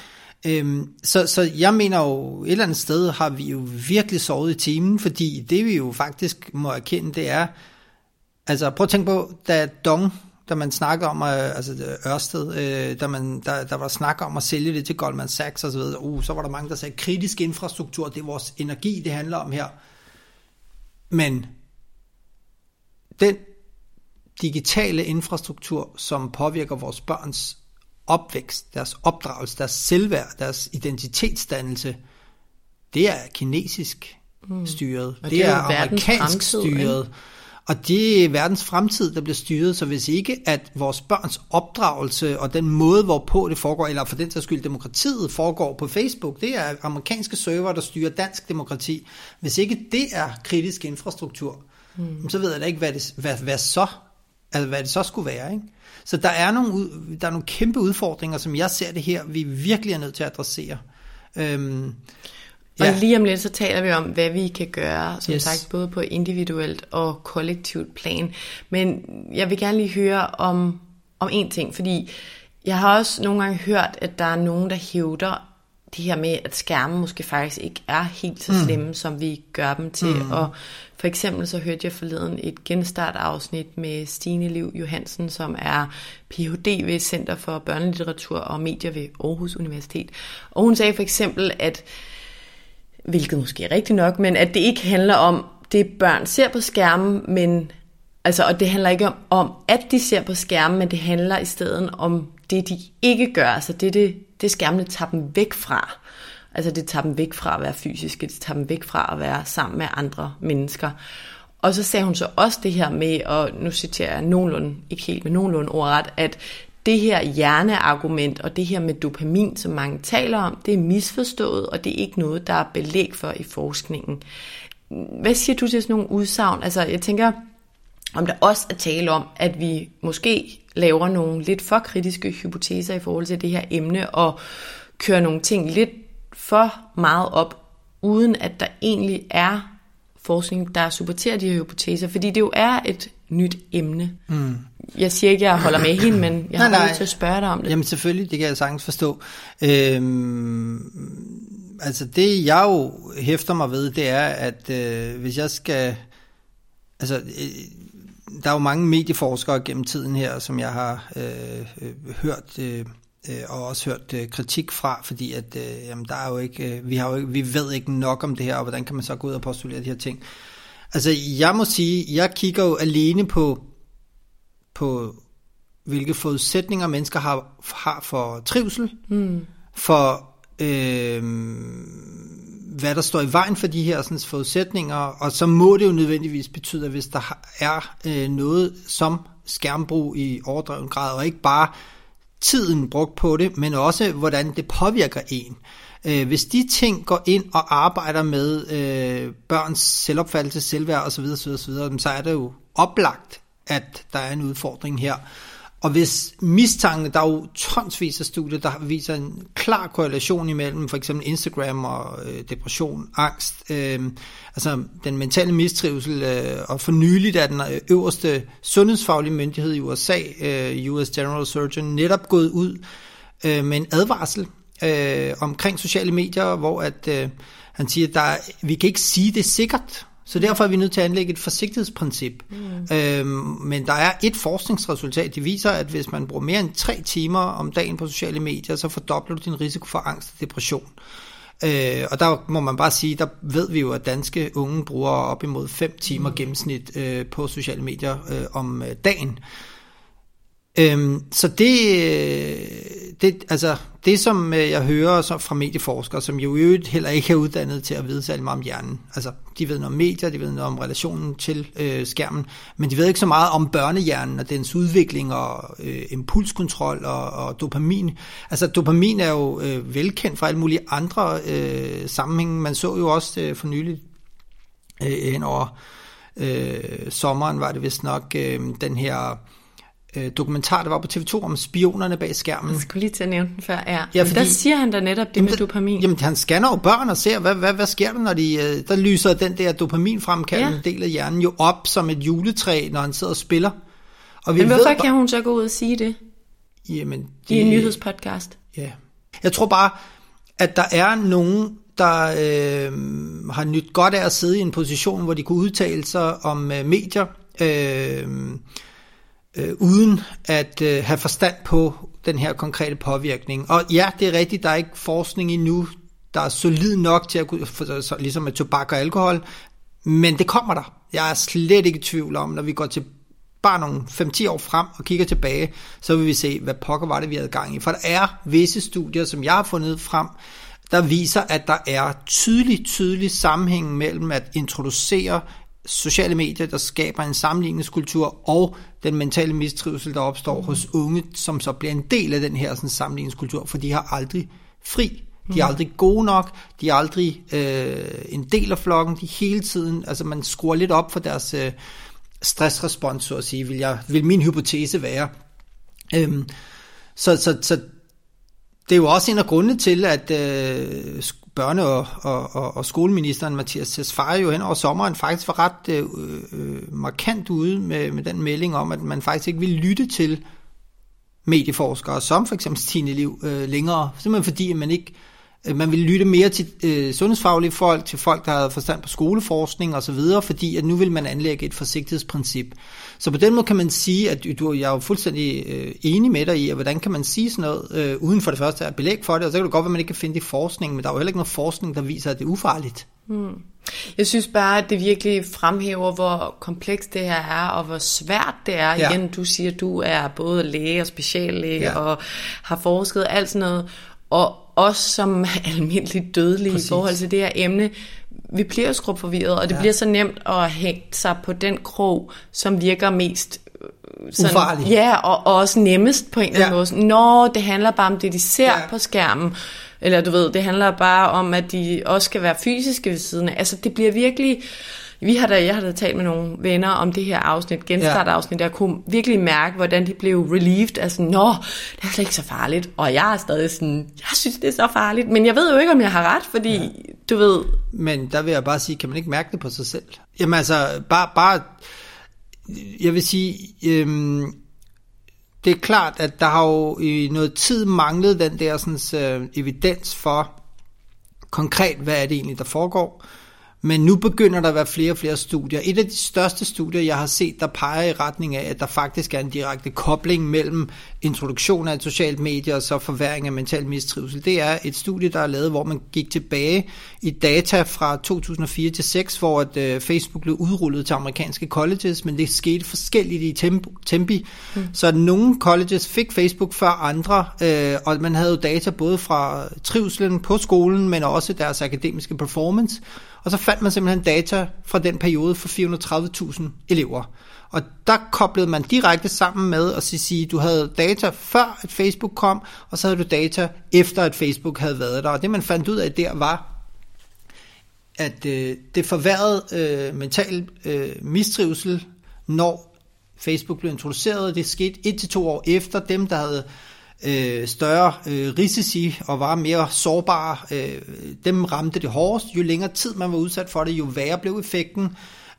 C: Øhm, så, så jeg mener jo, et eller andet sted har vi jo virkelig sovet i timen, fordi det vi jo faktisk må erkende, det er, Altså prøv at tænke på, da Dong da man snakkede om, øh, altså Ørsted, øh, da man, der, der var snak om at sælge det til Goldman Sachs og så videre, uh, så var der mange, der sagde, kritisk infrastruktur, det er vores energi, det handler om her. Men den digitale infrastruktur, som påvirker vores børns opvækst, deres opdragelse, deres selvværd, deres identitetsdannelse, det er kinesisk mm. styret.
B: Og
C: det,
B: det er
C: er amerikansk
B: fremtid,
C: styret. Og det er verdens fremtid, der bliver styret, så hvis ikke at vores børns opdragelse og den måde, hvorpå det foregår, eller for den sags skyld demokratiet foregår på Facebook, det er amerikanske server, der styrer dansk demokrati. Hvis ikke det er kritisk infrastruktur, mm. så ved jeg da ikke, hvad det, hvad, hvad så altså hvad det så skulle være. Ikke? Så der er, nogle, der er nogle kæmpe udfordringer, som jeg ser det her, vi virkelig er nødt til at adressere. Øhm,
B: og ja. lige om lidt, så taler vi om, hvad vi kan gøre, som
C: Yes.
B: sagt, både på individuelt og kollektivt plan. Men jeg vil gerne lige høre om, om en ting, fordi jeg har også nogle gange hørt, at der er nogen, der hævder det her med, at skærmen måske faktisk ikke er helt så slemme, mm. som vi gør dem til. Mm. Og for eksempel så hørte jeg forleden et genstartafsnit med Stine Liv Johansen, som er Ph.D. ved Center for Børnelitteratur og Medier ved Aarhus Universitet. Og hun sagde for eksempel, at hvilket måske er rigtigt nok, men at det ikke handler om det børn ser på skærmen, men altså, og det handler ikke om, om, at de ser på skærmen, men det handler i stedet om det, de ikke gør, altså det, det, det skærmene tager dem væk fra. Altså det tager dem væk fra at være fysiske, det tager dem væk fra at være sammen med andre mennesker. Og så sagde hun så også det her med, og nu citerer jeg nogenlunde, ikke helt, men nogenlunde ordret, at det her hjerneargument og det her med dopamin, som mange taler om, det er misforstået, og det er ikke noget, der er belæg for i forskningen. Hvad siger du til sådan nogle udsagn? Altså, jeg tænker, om der også er tale om, at vi måske laver nogle lidt for kritiske hypoteser i forhold til det her emne, og kører nogle ting lidt for meget op, uden at der egentlig er forskning, der supporterer de her hypoteser, fordi det jo er et nyt emne. Mm. Jeg siger ikke, at jeg holder med hende, men jeg har
C: Nej, nej.
B: til at spørge dig om det.
C: Jamen selvfølgelig, det kan jeg sagtens forstå. Øhm, altså det jeg jo hæfter mig ved, det er, at øh, hvis jeg skal... Altså, øh, der er jo mange medieforskere gennem tiden her, som jeg har øh, øh, hørt... Øh, øh, og også hørt øh, kritik fra, fordi at øh, jamen, der er jo ikke, øh, vi har jo ikke, vi ved ikke nok om det her, og hvordan kan man så gå ud og postulere de her ting. Altså, jeg må sige, jeg kigger jo alene på på hvilke forudsætninger mennesker har, har for trivsel, mm. for øh, hvad der står i vejen for de her sådan, forudsætninger, og så må det jo nødvendigvis betyde, at hvis der er øh, noget som skærmbrug i overdreven grad, og ikke bare tiden brugt på det, men også hvordan det påvirker en. Øh, hvis de ting går ind og arbejder med øh, børns selvopfattelse, selvværd osv., osv., osv., så er det jo oplagt, at der er en udfordring her. Og hvis mistanke, der er jo tonsvis af studier, der viser en klar korrelation imellem for eksempel Instagram og øh, depression, angst, øh, altså den mentale mistrivsel, øh, og for nyligt er den øh, øverste sundhedsfaglige myndighed i USA, øh, US General Surgeon, netop gået ud øh, med en advarsel øh, omkring sociale medier, hvor at øh, han siger, at der vi kan ikke sige det sikkert, så derfor er vi nødt til at anlægge et forsigtighedsprincip. Mm. Øhm, men der er et forskningsresultat, det viser, at hvis man bruger mere end tre timer om dagen på sociale medier, så fordobler du din risiko for angst og depression. Øh, og der må man bare sige, der ved vi jo, at danske unge bruger op imod 5 timer mm. gennemsnit øh, på sociale medier øh, om øh, dagen. Øhm, så det, øh, det, altså, det, som øh, jeg hører så fra medieforskere, som jo øvrigt heller ikke er uddannet til at vide særlig meget om hjernen. Altså, de ved noget om medier, de ved noget om relationen til øh, skærmen, men de ved ikke så meget om børnehjernen og dens udvikling og øh, impulskontrol og, og dopamin. Altså, dopamin er jo øh, velkendt fra alle mulige andre øh, sammenhænge. Man så jo også øh, for nylig øh, hen over øh, sommeren, var det vist nok, øh, den her øh, dokumentar, der var på TV2 om spionerne bag skærmen.
B: Jeg skulle lige til at nævne den før, ja.
C: Ja, fordi-
B: der siger han da netop det
C: Jamen,
B: med dopamin.
C: Jamen, han scanner jo børn og ser, hvad, hvad, hvad sker der, når de, øh, der lyser den der dopaminfremkaldende
B: Ja.
C: del af hjernen jo op som et juletræ, når han sidder og spiller. Og vi
B: Men hvorfor
C: ved,
B: kan hun så gå ud og sige det
C: Jamen,
B: i en nyhedspodcast?
C: Ja. Jeg tror bare, at der er nogen, der øh, har nyt godt af at sidde i en position, hvor de kunne udtale sig om øh, medier. Øh, øh, uden at øh, have forstand på den her konkrete påvirkning. Og ja, det er rigtigt, der er ikke forskning endnu, der er solid nok til at kunne, for, så, ligesom med tobak og alkohol, men det kommer der. Jeg er slet ikke i tvivl om, når vi går til bare nogle 5-10 år frem og kigger tilbage, så vil vi se, hvad pokker var det, vi havde gang i. For der er visse studier, som jeg har fundet frem, der viser, at der er tydelig, tydelig sammenhæng mellem at introducere sociale medier, der skaber en sammenligningskultur, og den mentale mistrivsel, der opstår mm. hos unge, som så bliver en del af den her sådan, sammenligningskultur, for de har aldrig fri. De er mm. aldrig gode nok, de er aldrig øh, en del af flokken, de hele tiden, altså man skruer lidt op for deres øh, stressrespons, så at sige, vil, jeg, vil min hypotese være. Øhm, så, så, så det er jo også en af grundene til, at øh, børne- og, og, og, og skoleministeren Mathias Tesfaye jo hen over sommeren faktisk var ret øh, øh, markant ude med, med den melding om, at man faktisk ikke ville lytte til medieforskere, som for eksempel Stine Liv, øh, længere, simpelthen fordi at man ikke Øh, man ville lytte mere til øh, sundhedsfaglige folk, til folk, der havde forstand på skoleforskning osv., fordi at nu vil man anlægge et forsigtighedsprincip. Så på den måde kan man sige, at du, jeg er jo fuldstændig øh, enig med dig i, at hvordan kan man sige sådan noget, øh, uden for det første at belæg for det, og så kan det godt være, at man ikke kan finde det i forskning, men der er jo heller ikke noget forskning, der viser, at det er ufarligt. Hmm.
B: Jeg synes bare, at det virkelig fremhæver, hvor komplekst det her er, og hvor svært det er. Ja. Igen, du siger, at du er både læge og speciallæge, ja. og har forsket alt sådan noget, og os som almindeligt dødelige Præcis. i forhold til det her emne, vi bliver jo skrubforvirret, og det ja. bliver så nemt at hænge sig på den krog, som virker mest
C: øh, sådan, Ufarlig.
B: Ja, og, og også nemmest på en eller anden måde. Nå, det handler bare om det, de ser ja. på skærmen. Eller du ved, det handler bare om, at de også skal være fysiske ved siden af. Altså, det bliver virkelig vi har da, jeg har da talt med nogle venner om det her afsnit, genstart-afsnit, der kunne virkelig mærke, hvordan de blev relieved. Altså, nå, det er slet ikke så farligt. Og jeg er stadig sådan, jeg synes, det er så farligt. Men jeg ved jo ikke, om jeg har ret, fordi ja. du ved...
C: Men der vil jeg bare sige, kan man ikke mærke det på sig selv? Jamen altså, bare, bare jeg vil sige, øhm, det er klart, at der har jo i noget tid manglet den der sådan, øh, evidens for konkret, hvad er det egentlig, der foregår. Men nu begynder der at være flere og flere studier. Et af de største studier, jeg har set, der peger i retning af, at der faktisk er en direkte kobling mellem introduktion af et socialt medie og så forværing af mental mistrivsel. Det er et studie, der er lavet, hvor man gik tilbage i data fra 2004 til 6, hvor at, uh, Facebook blev udrullet til amerikanske colleges, men det skete forskelligt i tempo, tempi. Mm. Så nogle colleges fik Facebook før andre, uh, og man havde jo data både fra trivselen på skolen, men også deres akademiske performance. Og så fandt man simpelthen data fra den periode for 430.000 elever. Og der koblede man direkte sammen med at sige, at du havde data før at Facebook kom, og så havde du data efter at Facebook havde været der. Og det man fandt ud af der var, at øh, det forværrede øh, mental øh, mistrivsel, når Facebook blev introduceret. Det skete et til to år efter dem, der havde øh, større øh, risici og var mere sårbare, øh, dem ramte det hårdest. Jo længere tid man var udsat for det, jo værre blev effekten.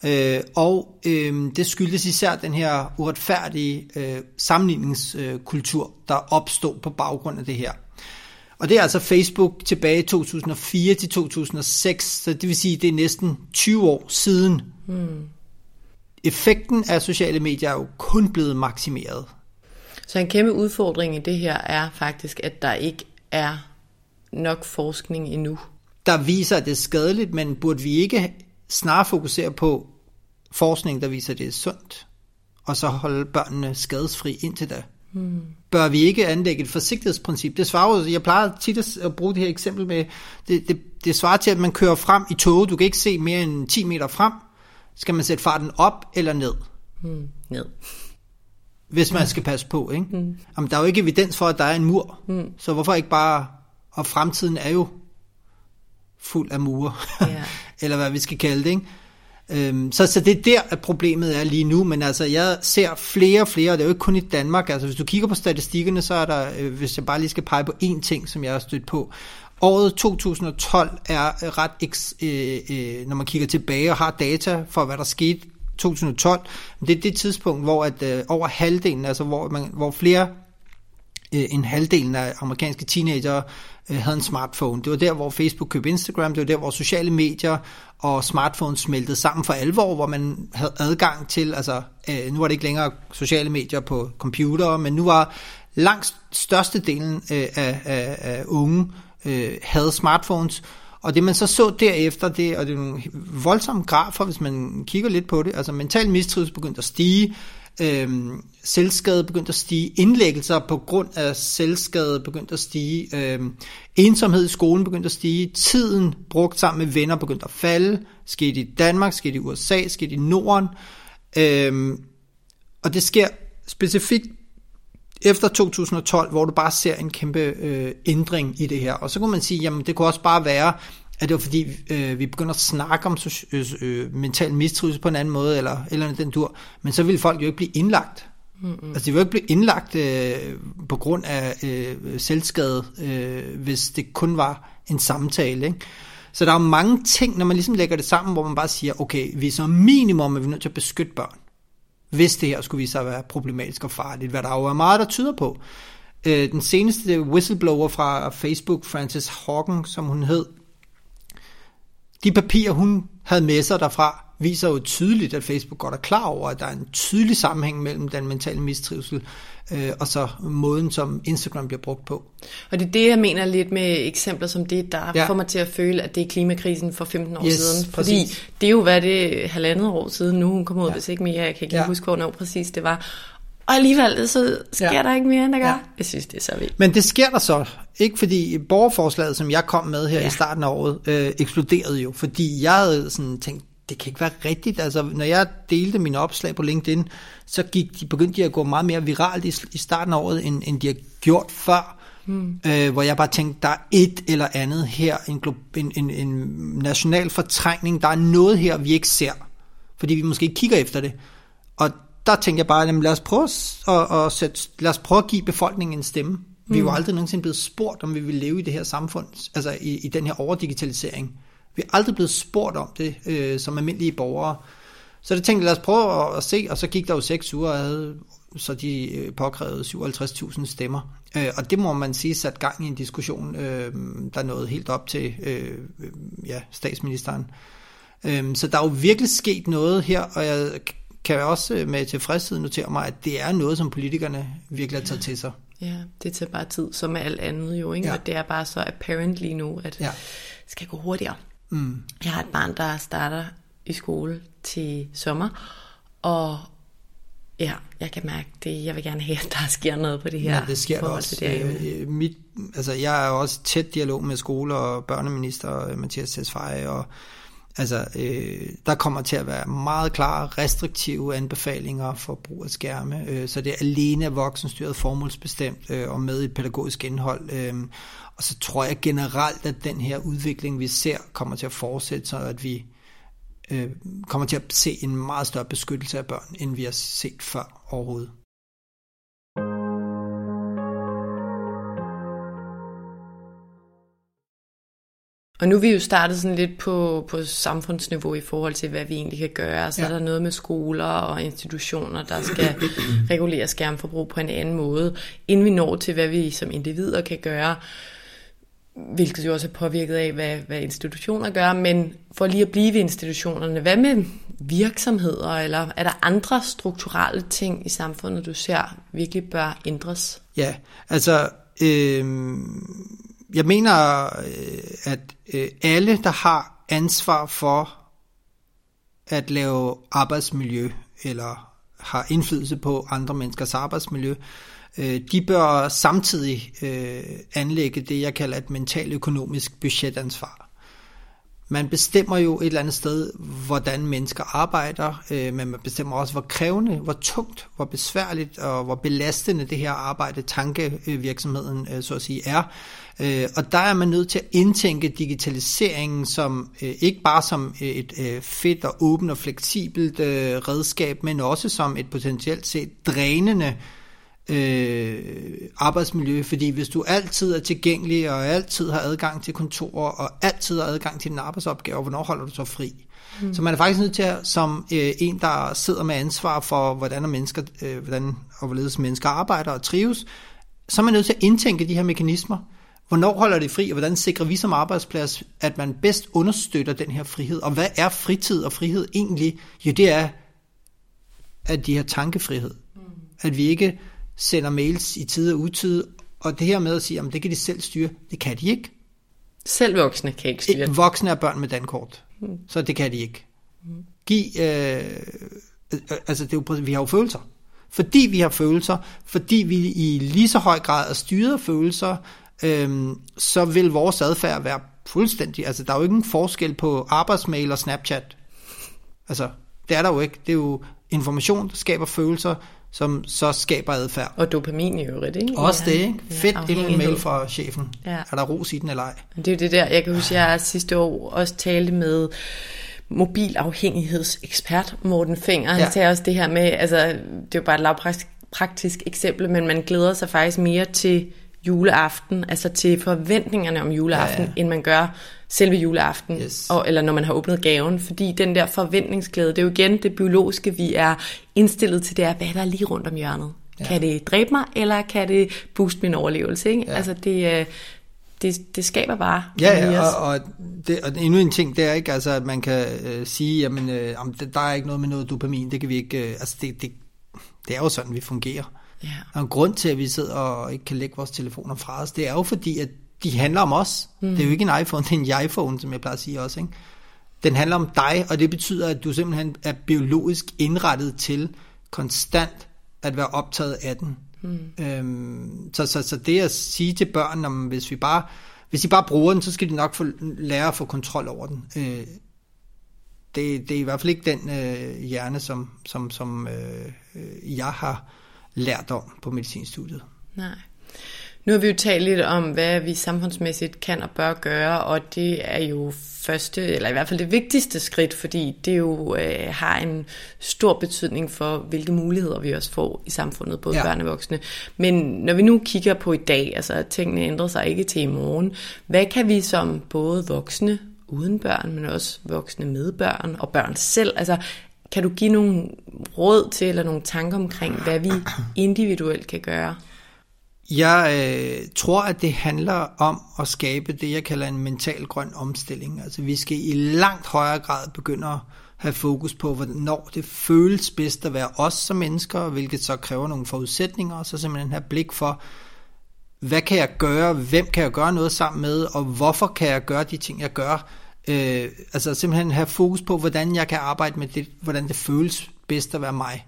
C: Øh, og øh, det skyldes især den her uretfærdige øh, sammenligningskultur, der opstod på baggrund af det her. Og det er altså Facebook tilbage i 2004 til 2006, så det vil sige, det er næsten 20 år siden. Hmm. Effekten af sociale medier er jo kun blevet maksimeret.
B: Så en kæmpe udfordring i det her er faktisk, at der ikke er nok forskning endnu.
C: Der viser, at det er skadeligt, men burde vi ikke snarere fokusere på forskning, der viser, at det er sundt, og så holde børnene skadesfri indtil da? Hmm. Bør vi ikke anlægge et forsigtighedsprincip? Det svarer jeg plejer tit at bruge det her eksempel med, det, det, det svarer til, at man kører frem i toget, du kan ikke se mere end 10 meter frem, skal man sætte farten op eller ned?
B: Hmm. Ned
C: hvis man skal passe på. Ikke? Mm. Jamen, der er jo ikke evidens for, at der er en mur, mm. så hvorfor ikke bare... Og fremtiden er jo fuld af mure, yeah. eller hvad vi skal kalde det. Ikke? Øhm, så, så det er der, at problemet er lige nu, men altså jeg ser flere og flere, og det er jo ikke kun i Danmark, altså hvis du kigger på statistikkerne, så er der, øh, hvis jeg bare lige skal pege på én ting, som jeg har stødt på, året 2012 er ret, øh, øh, når man kigger tilbage og har data for, hvad der skete 2012, det er det tidspunkt, hvor at øh, over halvdelen, altså hvor, man, hvor flere øh, en halvdelen af amerikanske teenagere øh, havde en smartphone. Det var der, hvor Facebook købte Instagram, det var der, hvor sociale medier og smartphones smeltede sammen for alvor, hvor man havde adgang til, altså øh, nu var det ikke længere sociale medier på computer, men nu var langt størstedelen øh, af, af, af unge øh, havde smartphones, og det man så så derefter, det, og det er nogle voldsomme grafer, hvis man kigger lidt på det, altså mental mistrivsel begyndte at stige, Øhm, selvskade begyndte at stige, indlæggelser på grund af selvskade begyndte at stige, øhm, ensomhed i skolen begyndte at stige, tiden brugt sammen med venner begyndte at falde, skete i Danmark, skete i USA, skete i Norden, øhm, og det sker specifikt efter 2012, hvor du bare ser en kæmpe øh, ændring i det her. Og så kunne man sige, jamen det kunne også bare være, at det var fordi, øh, vi begynder at snakke om øh, øh, mental mistrivsel på en anden måde, eller, eller den dur, men så ville folk jo ikke blive indlagt. Mm-hmm. Altså de vil jo ikke blive indlagt øh, på grund af øh, selvskade, øh, hvis det kun var en samtale. Ikke? Så der er mange ting, når man ligesom lægger det sammen, hvor man bare siger, okay, vi er så minimum, at vi er nødt til at beskytte børn, hvis det her skulle vise sig at være problematisk og farligt, hvad der jo er meget, der tyder på. Øh, den seneste whistleblower fra Facebook, Frances Hogan, som hun hed, de papirer, hun havde med sig derfra, viser jo tydeligt, at Facebook godt er klar over, at der er en tydelig sammenhæng mellem den mentale mistrivsel øh, og så måden, som Instagram bliver brugt på.
B: Og det er det, jeg mener lidt med eksempler som det, der ja. får mig til at føle, at det er klimakrisen for 15 år yes, siden. Fordi præcis. det er jo, hvad det halvandet år siden nu, hun kom ud, ja. hvis ikke mere, jeg kan ikke ja. huske, hvornår præcis det var. Og alligevel, så sker ja. der ikke mere, end der gør. Ja. Jeg synes, det er så vildt.
C: Men det sker der så. Ikke fordi borgerforslaget, som jeg kom med her ja. i starten af året, øh, eksploderede jo. Fordi jeg havde sådan tænkt, det kan ikke være rigtigt. Altså, når jeg delte mine opslag på LinkedIn, så gik de, begyndte de at gå meget mere viralt i, i starten af året, end, end de har gjort før. Hmm. Øh, hvor jeg bare tænkte, der er et eller andet her, en, en, en, en national fortrængning, der er noget her, vi ikke ser, fordi vi måske ikke kigger efter det. Og der tænker jeg bare, jamen, lad, os prøve at, at sætte, lad os prøve at give befolkningen en stemme. Vi er jo mm. aldrig nogensinde blevet spurgt, om vi vil leve i det her samfund, altså i, i den her overdigitalisering. Vi er aldrig blevet spurgt om det øh, som almindelige borgere. Så det tænkte jeg, lad os prøve at, at se, og så gik der jo seks uger, og havde, så de øh, påkrævede 57.000 stemmer. Øh, og det må man sige sat gang i en diskussion, øh, der nåede helt op til øh, ja, statsministeren. Øh, så der er jo virkelig sket noget her, og jeg kan også øh, med tilfredshed notere mig, at det er noget, som politikerne virkelig har taget til sig.
B: Ja, det tager bare tid, som med alt andet jo, ikke? Ja. Og det er bare så apparent lige nu, at ja. det skal gå hurtigere. Mm. Jeg har et barn, der starter i skole til sommer, og ja, jeg kan mærke det. Jeg vil gerne have, at der sker noget på det her.
C: Ja, det sker også. Det øh, mit, altså, jeg er også tæt dialog med skole- og børneminister Mathias Tesfaye, og Altså, øh, der kommer til at være meget klare, restriktive anbefalinger for brug af skærme, øh, så det er alene voksenstyret formålsbestemt øh, og med et pædagogisk indhold. Øh, og så tror jeg generelt, at den her udvikling, vi ser, kommer til at fortsætte, så at vi øh, kommer til at se en meget større beskyttelse af børn, end vi har set før overhovedet.
B: Og nu er vi jo startet sådan lidt på, på samfundsniveau i forhold til, hvad vi egentlig kan gøre. Så ja. er der noget med skoler og institutioner, der skal regulere skærmforbrug på en anden måde, inden vi når til, hvad vi som individer kan gøre, hvilket jo også er påvirket af, hvad, hvad institutioner gør. Men for lige at blive ved institutionerne, hvad med virksomheder, eller er der andre strukturelle ting i samfundet, du ser virkelig bør ændres?
C: Ja, altså... Øh jeg mener, øh, at øh, alle, der har ansvar for at lave arbejdsmiljø, eller har indflydelse på andre menneskers arbejdsmiljø, øh, de bør samtidig anlægge det, jeg kalder et mental-økonomisk budgetansvar. Man bestemmer jo et eller andet sted, hvordan mennesker arbejder, men man bestemmer også, hvor krævende, hvor tungt, hvor besværligt og hvor belastende det her arbejde, tankevirksomheden så at sige er. Øh, og der er man nødt til at indtænke digitaliseringen som øh, ikke bare som et øh, fedt og åbent og fleksibelt øh, redskab, men også som et potentielt set drænende øh, arbejdsmiljø, fordi hvis du altid er tilgængelig og altid har adgang til kontorer og altid har adgang til din arbejdsopgave, hvornår holder du så fri? Mm. Så man er faktisk nødt til at, som øh, en, der sidder med ansvar for, hvordan, mennesker, øh, hvordan og hvorledes mennesker arbejder og trives, så er man nødt til at indtænke de her mekanismer. Hvornår holder det fri, og hvordan sikrer vi som arbejdsplads, at man bedst understøtter den her frihed? Og hvad er fritid og frihed egentlig? Jo, det er, at de har tankefrihed. Mm. At vi ikke sender mails i tid og utid, og det her med at sige, at det kan de selv styre, det kan de ikke.
B: Selv voksne kan ikke styre
C: det. Voksne er børn med dankort, mm. så det kan de ikke. Mm. Giv, øh, øh, altså det er jo, vi har jo følelser. Fordi vi har følelser, fordi vi i lige så høj grad er styret af følelser, øhm, så vil vores adfærd være fuldstændig, altså der er jo ikke en forskel på arbejdsmail og Snapchat. Altså, det er der jo ikke. Det er jo information, der skaber følelser, som så skaber adfærd.
B: Og dopamin i øvrigt, ikke?
C: Også det, ikke? Fedt, ja, en mail fra chefen. Ja. Er der ros i den eller ej?
B: Det er jo det der, jeg kan huske, jeg sidste år også talte med mobilafhængighedsekspert Morten Finger. Han ja. sagde også det her med, altså det er jo bare et lavpraktisk praktisk eksempel, men man glæder sig faktisk mere til juleaften, altså til forventningerne om juleaften, ja, ja. end man gør selve juleaften, yes. og, eller når man har åbnet gaven, fordi den der forventningsglæde, det er jo igen det biologiske, vi er indstillet til, det er, hvad der er lige rundt om hjørnet. Ja. Kan det dræbe mig, eller kan det booste min overlevelse? Ikke? Ja. Altså det, øh, det, det skaber bare.
C: Ja, ja og, og, det, og endnu en ting, det er ikke, altså, at man kan øh, sige, jamen, øh, der er ikke noget med noget dopamin, det kan vi ikke, øh, altså det, det, det er jo sådan, vi fungerer. Ja. Og en grund til, at vi sidder og ikke kan lægge vores telefoner fra os, det er jo fordi, at de handler om os. Mm. Det er jo ikke en iPhone, det er en iPhone, som jeg plejer at sige også. Ikke? Den handler om dig, og det betyder, at du simpelthen er biologisk indrettet til konstant at være optaget af den. Mm. Øhm, så, så, så det at sige til børn, om hvis vi bare hvis de bare bruger den, så skal de nok få, lære at få kontrol over den. Øh, det, det er i hvert fald ikke den øh, hjerne, som, som, som øh, jeg har lært om på medicinstudiet.
B: Nej. Nu har vi jo talt lidt om, hvad vi samfundsmæssigt kan og bør gøre, og det er jo første, eller i hvert fald det vigtigste skridt, fordi det jo øh, har en stor betydning for, hvilke muligheder vi også får i samfundet, både ja. børn og voksne. Men når vi nu kigger på i dag, altså at tingene ændrer sig ikke til i morgen, hvad kan vi som både voksne uden børn, men også voksne med børn og børn selv, altså kan du give nogle råd til, eller nogle tanker omkring, hvad vi individuelt kan gøre?
C: Jeg øh, tror, at det handler om at skabe det, jeg kalder en mental grøn omstilling. Altså vi skal i langt højere grad begynde at have fokus på, hvornår det føles bedst at være os som mennesker, hvilket så kræver nogle forudsætninger, og så simpelthen have blik for, hvad kan jeg gøre, hvem kan jeg gøre noget sammen med, og hvorfor kan jeg gøre de ting, jeg gør. Øh, altså simpelthen have fokus på, hvordan jeg kan arbejde med det, hvordan det føles bedst at være mig.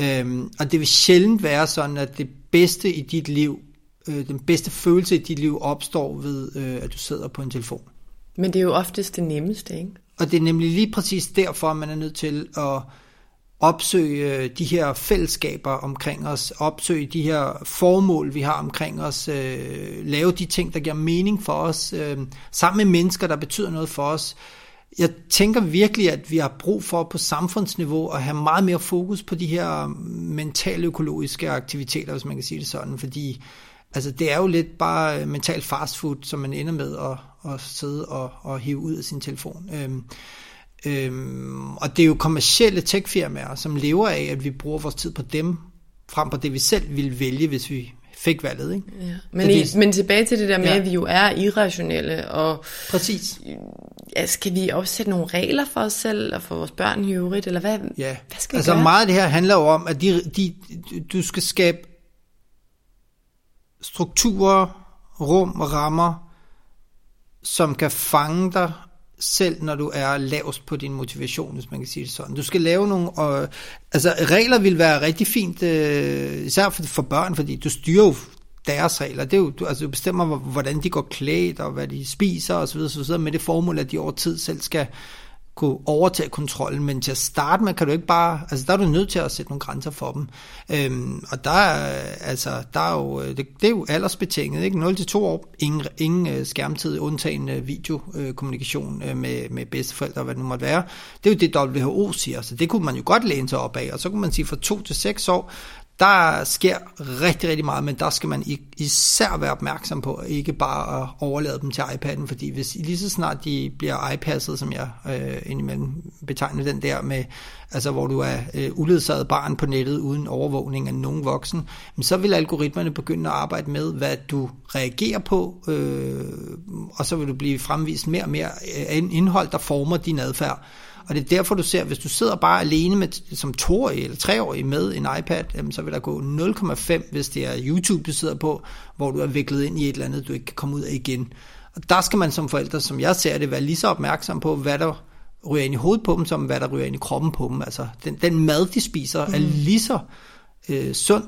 C: Øhm, og det vil sjældent være sådan, at det bedste i dit liv, øh, den bedste følelse i dit liv opstår ved, øh, at du sidder på en telefon.
B: Men det er jo oftest det nemmeste, ikke?
C: Og det er nemlig lige præcis derfor, man er nødt til at opsøge øh, de her fællesskaber omkring os, opsøge de her formål, vi har omkring os, øh, lave de ting, der giver mening for os, øh, sammen med mennesker, der betyder noget for os, jeg tænker virkelig, at vi har brug for på samfundsniveau at have meget mere fokus på de her mentale økologiske aktiviteter, hvis man kan sige det sådan, fordi altså, det er jo lidt bare øh, mental fastfood, som man ender med at, at sidde og, og hive ud af sin telefon. Øh, øhm, og det er jo kommersielle techfirmaer, som lever af, at vi bruger vores tid på dem, frem på det, vi selv ville vælge, hvis vi fik valget. Ikke?
B: Ja. Men, i, men tilbage til det der med, ja. at vi jo er irrationelle, og
C: Præcis.
B: Ja, skal vi opsætte nogle regler for os selv, og for vores børn i øvrigt, eller hvad,
C: ja.
B: hvad skal
C: altså
B: gøre?
C: meget af det her handler jo om, at de, de, du skal skabe strukturer, rum og rammer, som kan fange dig selv, når du er lavest på din motivation, hvis man kan sige det sådan. Du skal lave nogle... Øh, altså, regler vil være rigtig fint, øh, især for, for børn, fordi du styrer jo deres regler. Det er jo, du, altså, du bestemmer, hvordan de går klædt, og hvad de spiser, osv., osv., med det formål, at de over tid selv skal kunne overtage kontrollen, men til at starte med kan du ikke bare, altså der er du nødt til at sætte nogle grænser for dem. Øhm, og der er, altså, der er jo, øh, det, det er jo aldersbetinget, ikke? 0-2 år, ingen, ingen øh, skærmtid, undtagen videokommunikation med, med bedsteforældre, hvad det nu måtte være. Det er jo det, WHO siger, så det kunne man jo godt læne sig op af, og så kunne man sige, fra 2 til 6 år, der sker rigtig, rigtig meget, men der skal man især være opmærksom på, ikke bare at overlade dem til iPad'en, fordi hvis lige så snart de bliver iPasset, som jeg øh, indimellem betegner den der med, altså hvor du er øh, uledsaget barn på nettet uden overvågning af nogen voksen, så vil algoritmerne begynde at arbejde med, hvad du reagerer på, øh, og så vil du blive fremvist mere og mere øh, indhold, der former din adfærd. Og det er derfor, du ser, hvis du sidder bare alene med, som toårig eller treårig med en iPad, jamen, så vil der gå 0,5, hvis det er YouTube, du sidder på, hvor du er viklet ind i et eller andet, du ikke kan komme ud af igen. Og der skal man som forældre, som jeg ser det, være lige så opmærksom på, hvad der ryger ind i hovedet på dem, som hvad der ryger ind i kroppen på dem. Altså, den, den mad, de spiser, mm. er lige så øh, sund,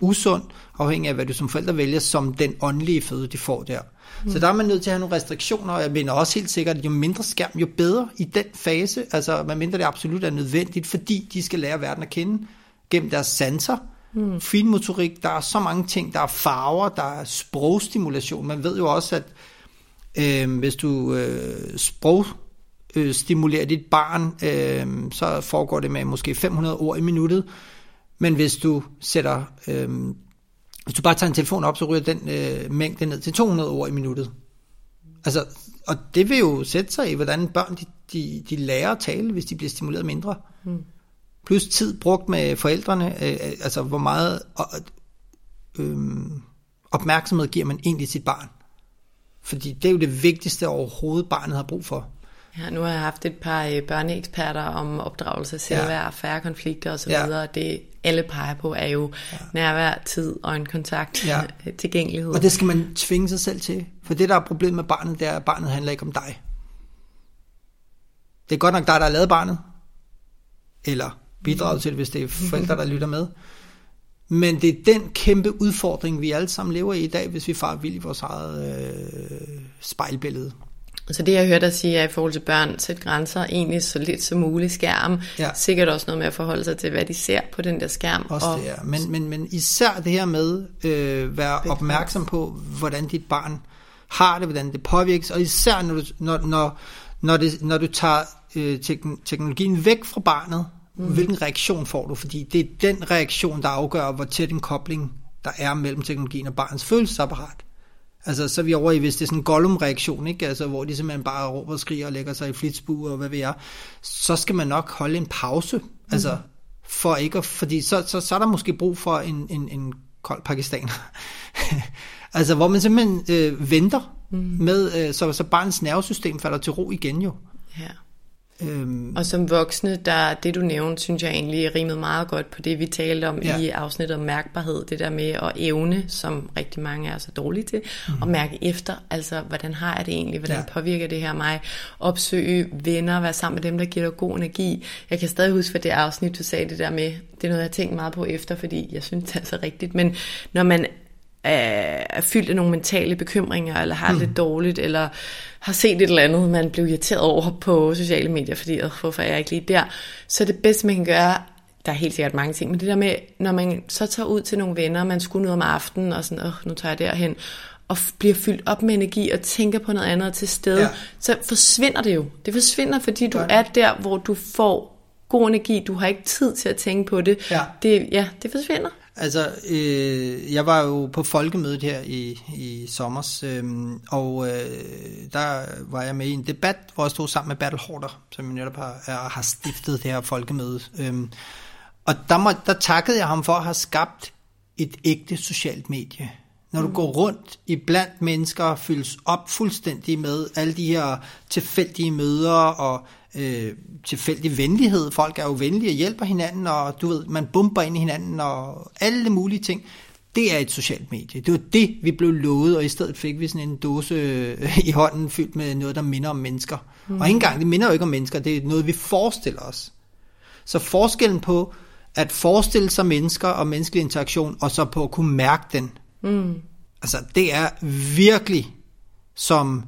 C: usund, afhængig af, hvad du som forældre vælger, som den åndelige føde, de får der. Mm. Så der er man nødt til at have nogle restriktioner, og jeg mener også helt sikkert, at jo mindre skærm, jo bedre i den fase, altså mindre det absolut er nødvendigt, fordi de skal lære verden at kende gennem deres sanser, mm. finmotorik, der er så mange ting, der er farver, der er sprogstimulation. Man ved jo også, at øh, hvis du øh, sprog øh, stimulerer dit barn, øh, så foregår det med måske 500 ord i minuttet. Men hvis du sætter øh, hvis du bare tager en telefon op, så ryger den øh, mængde ned til 200 ord i minuttet. Altså, og det vil jo sætte sig i, hvordan børn de, de, de lærer at tale, hvis de bliver stimuleret mindre. Mm. Plus tid brugt med forældrene, øh, øh altså hvor meget øh, opmærksomhed giver man egentlig sit barn. Fordi det er jo det vigtigste overhovedet, barnet har brug for.
B: Ja, nu har jeg haft et par øh, børneeksperter om opdragelse selvværd, ja. færre konflikter osv. Ja. Det alle peger på er jo ja. nærvær, tid, øjenkontakt, ja. tilgængelighed.
C: Og det skal man tvinge sig selv til. For det, der er problemet med barnet, det er, at barnet handler ikke om dig. Det er godt nok dig, der har lavet barnet. Eller bidraget til det, hvis det er forældre, der lytter med. Men det er den kæmpe udfordring, vi alle sammen lever i i dag, hvis vi far vil i vores eget øh, spejlbillede.
B: Så det jeg hørte dig sige er i forhold til børn, sæt grænser, egentlig så lidt som muligt skærm. Ja. Sikkert også noget med at forholde sig til, hvad de ser på den der skærm.
C: Også og... det, ja. men, men, men især det her med øh, være opmærksom på, hvordan dit barn har det, hvordan det påvirkes, og især når du, når, når, når, det, når du tager øh, teknologien væk fra barnet, mm. hvilken reaktion får du? Fordi det er den reaktion, der afgør, hvor tæt en kobling der er mellem teknologien og barnets følelsesapparat. Altså, så er vi over i, hvis det er sådan en Gollum-reaktion, ikke? Altså, hvor de simpelthen bare råber og skriger og lægger sig i flitsbu og hvad ved jeg, så skal man nok holde en pause. Mm. Altså, for ikke at, fordi så, så, så er der måske brug for en, en, en kold pakistaner. altså, hvor man simpelthen øh, venter mm. med, øh, så, så barnets nervesystem falder til ro igen jo.
B: Ja. Øhm. Og som voksne, der det du nævnte, synes jeg egentlig rimede meget godt på det, vi talte om ja. i afsnittet om mærkbarhed. Det der med at evne, som rigtig mange er så dårlige til, mm. at mærke efter, altså hvordan har jeg det egentlig, hvordan ja. påvirker det her mig, opsøge venner, være sammen med dem, der giver dig god energi. Jeg kan stadig huske for det afsnit, du sagde det der med, det er noget, jeg har tænkt meget på efter, fordi jeg synes, det er så rigtigt, men når man er fyldt af nogle mentale bekymringer, eller har mm. lidt dårligt, eller har set et eller andet, man blev irriteret over på sociale medier, fordi, øh, hvorfor er jeg ikke lige der? Så det bedste, man kan gøre, der er helt sikkert mange ting, men det der med, når man så tager ud til nogle venner, man skulle noget om aftenen, og sådan, åh, nu tager jeg derhen, og bliver fyldt op med energi, og tænker på noget andet til stede, ja. så forsvinder det jo. Det forsvinder, fordi du er der, hvor du får god energi, du har ikke tid til at tænke på det. Ja, det, ja, det forsvinder.
C: Altså, øh, jeg var jo på folkemødet her i, i sommer, øh, og øh, der var jeg med i en debat, hvor jeg stod sammen med Bertel Hårder, som jeg netop har, har stiftet det her folkemøde. Øh, og der, må, der takkede jeg ham for at have skabt et ægte socialt medie. Når du mm. går rundt i blandt mennesker, fyldes op fuldstændig med alle de her tilfældige møder og øh, tilfældig venlighed. Folk er jo venlige og hjælper hinanden, og du ved, man bumper ind i hinanden og alle mulige ting. Det er et socialt medie. Det var det, vi blev lovet, og i stedet fik vi sådan en dåse øh, i hånden fyldt med noget, der minder om mennesker. Mm. Og ikke engang, det minder jo ikke om mennesker, det er noget, vi forestiller os. Så forskellen på at forestille sig mennesker og menneskelig interaktion, og så på at kunne mærke den, mm. altså det er virkelig som...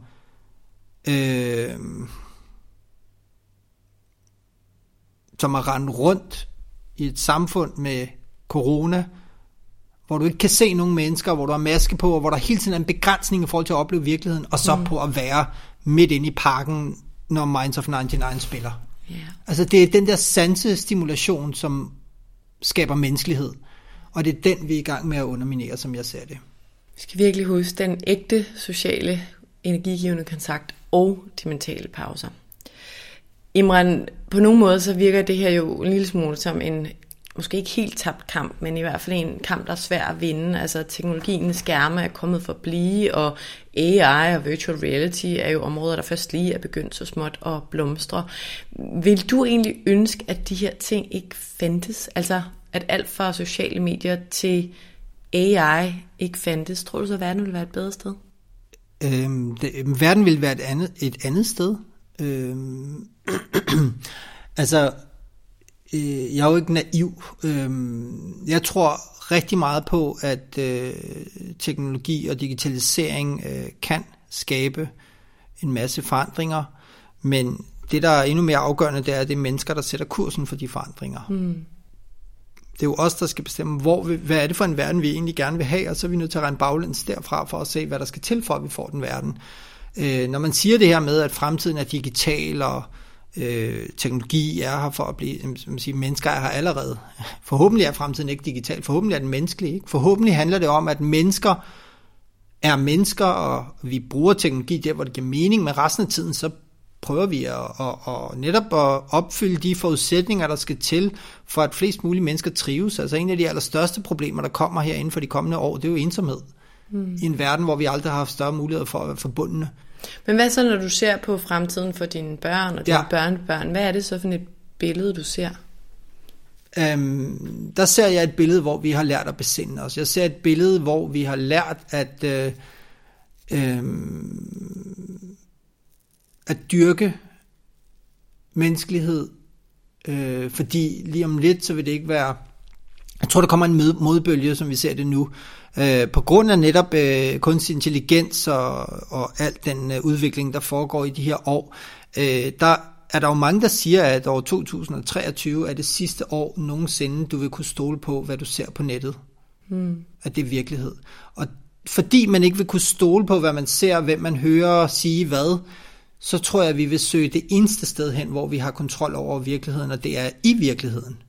C: Øh, som at rende rundt i et samfund med corona, hvor du ikke kan se nogen mennesker, hvor du har maske på, og hvor der hele tiden er en begrænsning i forhold til at opleve virkeligheden, og så mm. på at være midt inde i parken, når Minds of 99 spiller. Yeah. Altså det er den der sansestimulation, som skaber menneskelighed. og det er den, vi er i gang med at underminere, som jeg ser det.
B: Vi skal virkelig huske den ægte sociale energigivende kontakt og de mentale pauser. Imran, på nogen måde så virker det her jo en lille smule som en, måske ikke helt tabt kamp, men i hvert fald en kamp, der er svær at vinde. Altså teknologien skærme er kommet for at blive, og AI og virtual reality er jo områder, der først lige er begyndt så småt at blomstre. Vil du egentlig ønske, at de her ting ikke fandtes? Altså at alt fra sociale medier til AI ikke fandtes? Tror du så, at verden ville være et bedre sted?
C: Øhm, det, verden ville være et andet, et andet sted. Øhm, altså, øh, jeg er jo ikke naiv. Øhm, jeg tror rigtig meget på, at øh, teknologi og digitalisering øh, kan skabe en masse forandringer, men det, der er endnu mere afgørende, det er, at det er mennesker, der sætter kursen for de forandringer. Mm. Det er jo os, der skal bestemme, hvor vi, hvad er det for en verden, vi egentlig gerne vil have, og så er vi nødt til at regne baglæns derfra for at se, hvad der skal til for, at vi får den verden. Øh, Øh, når man siger det her med, at fremtiden er digital, og øh, teknologi er her for at blive, øh, som siger, mennesker er her allerede. Forhåbentlig er fremtiden ikke digital, forhåbentlig er den menneskelig. Ikke? Forhåbentlig handler det om, at mennesker er mennesker, og vi bruger teknologi der, hvor det giver mening, men resten af tiden, så prøver vi at, at, at netop at opfylde de forudsætninger, der skal til, for at flest mulige mennesker trives. Altså en af de allerstørste problemer, der kommer her inden for de kommende år, det er jo ensomhed. Mm. I en verden, hvor vi aldrig har haft større muligheder for at være forbundne.
B: Men hvad så, når du ser på fremtiden for dine børn og dine ja. børnebørn? Hvad er det så for et billede, du ser?
C: Øhm, der ser jeg et billede, hvor vi har lært at besinde os. Jeg ser et billede, hvor vi har lært at, øh, øh, at dyrke menneskelighed, øh, fordi lige om lidt, så vil det ikke være... Jeg tror, der kommer en modbølge, som vi ser det nu, Øh, på grund af netop øh, kunstig intelligens og, og alt den øh, udvikling, der foregår i de her år, øh, der er der jo mange, der siger, at år 2023 er det sidste år nogensinde, du vil kunne stole på, hvad du ser på nettet. Mm. At det er virkelighed. Og fordi man ikke vil kunne stole på, hvad man ser, hvem man hører sige hvad, så tror jeg, at vi vil søge det eneste sted hen, hvor vi har kontrol over virkeligheden, og det er i virkeligheden.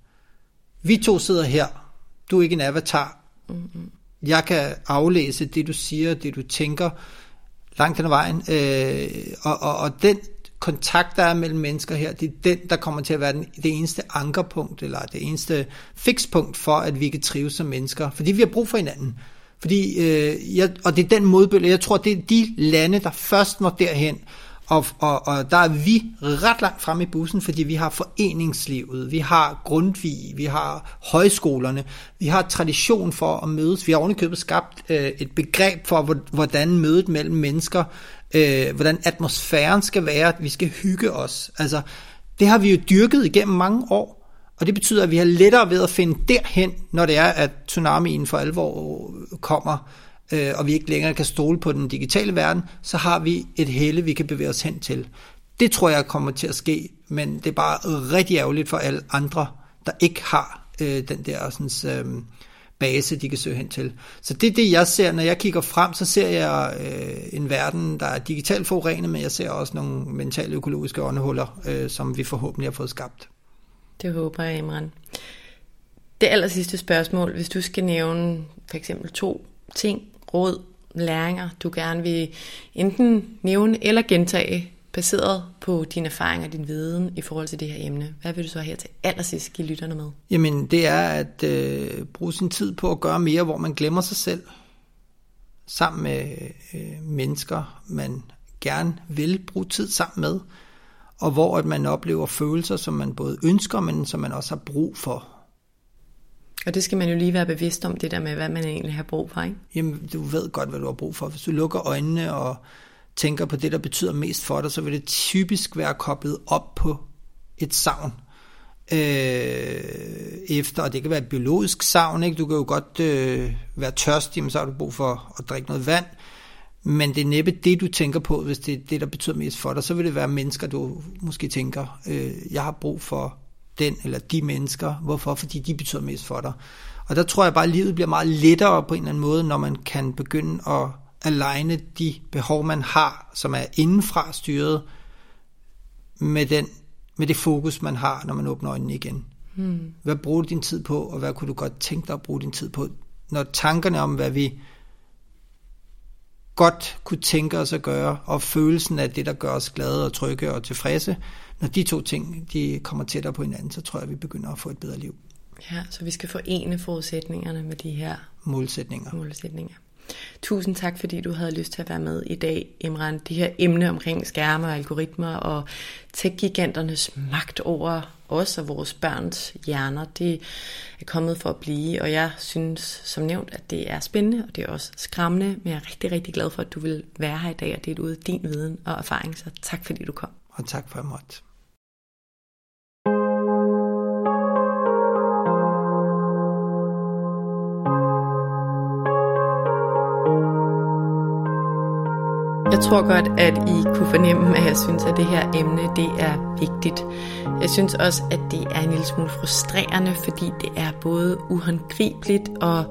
C: Vi to sidder her. Du er ikke en avatar. Mm-hmm jeg kan aflæse det, du siger, det, du tænker, langt hen ad vejen. Øh, og, og, og den kontakt, der er mellem mennesker her, det er den, der kommer til at være den, det eneste ankerpunkt, eller det eneste fikspunkt for, at vi kan trives som mennesker. Fordi vi har brug for hinanden. Fordi, øh, jeg, og det er den modbølge, jeg tror, det er de lande, der først når derhen, og, og, og der er vi ret langt frem i bussen, fordi vi har foreningslivet, vi har Grundtvig, vi har højskolerne, vi har tradition for at mødes. Vi har ovenikøbet skabt øh, et begreb for, hvordan mødet mellem mennesker, øh, hvordan atmosfæren skal være, at vi skal hygge os. Altså, det har vi jo dyrket igennem mange år. Og det betyder, at vi har lettere ved at finde derhen, når det er, at tsunamien for alvor kommer øh, og vi ikke længere kan stole på den digitale verden, så har vi et helle, vi kan bevæge os hen til. Det tror jeg kommer til at ske, men det er bare rigtig ærgerligt for alle andre, der ikke har øh, den der sådan, øh, base, de kan søge hen til. Så det er det, jeg ser. Når jeg kigger frem, så ser jeg øh, en verden, der er digitalt forurenet, men jeg ser også nogle mentale økologiske åndehuller, øh, som vi forhåbentlig har fået skabt.
B: Det håber jeg, Imran. Det aller sidste spørgsmål, hvis du skal nævne for eksempel to ting, råd, læringer, du gerne vil enten nævne eller gentage, baseret på din erfaring og din viden i forhold til det her emne. Hvad vil du så her til allersidst give lytterne med?
C: Jamen, det er at øh, bruge sin tid på at gøre mere, hvor man glemmer sig selv. Sammen med øh, mennesker, man gerne vil bruge tid sammen med. Og hvor at man oplever følelser, som man både ønsker, men som man også har brug for.
B: Og det skal man jo lige være bevidst om, det der med, hvad man egentlig har brug for, ikke?
C: Jamen, du ved godt, hvad du har brug for. Hvis du lukker øjnene og tænker på det, der betyder mest for dig, så vil det typisk være koblet op på et savn. Øh, efter, og det kan være et biologisk savn, ikke? Du kan jo godt øh, være tørstig, men så har du brug for at drikke noget vand. Men det er næppe det, du tænker på, hvis det er det, der betyder mest for dig. Så vil det være mennesker, du måske tænker, øh, jeg har brug for den eller de mennesker. Hvorfor? Fordi de betyder mest for dig. Og der tror jeg bare, at livet bliver meget lettere på en eller anden måde, når man kan begynde at aligne de behov, man har, som er indenfra styret, med, den, med det fokus, man har, når man åbner øjnene igen. Hmm. Hvad bruger du din tid på, og hvad kunne du godt tænke dig at bruge din tid på? Når tankerne om, hvad vi godt kunne tænke os at gøre, og følelsen af det, der gør os glade og trygge og tilfredse, når de to ting de kommer tættere på hinanden, så tror jeg, at vi begynder at få et bedre liv.
B: Ja, så vi skal forene forudsætningerne med de her
C: målsætninger.
B: målsætninger. Tusind tak, fordi du havde lyst til at være med i dag, Imran. De her emne omkring skærme og algoritmer og tech-giganternes magt over os og vores børns hjerner, det er kommet for at blive, og jeg synes som nævnt, at det er spændende, og det er også skræmmende, men jeg er rigtig, rigtig glad for, at du vil være her i dag og dele ud af din viden og erfaring, så tak fordi du kom.
C: Og tak for at måtte.
B: Tror godt, at I kunne fornemme, at jeg synes, at det her emne det er vigtigt. Jeg synes også, at det er en lille smule frustrerende, fordi det er både uhåndgribeligt og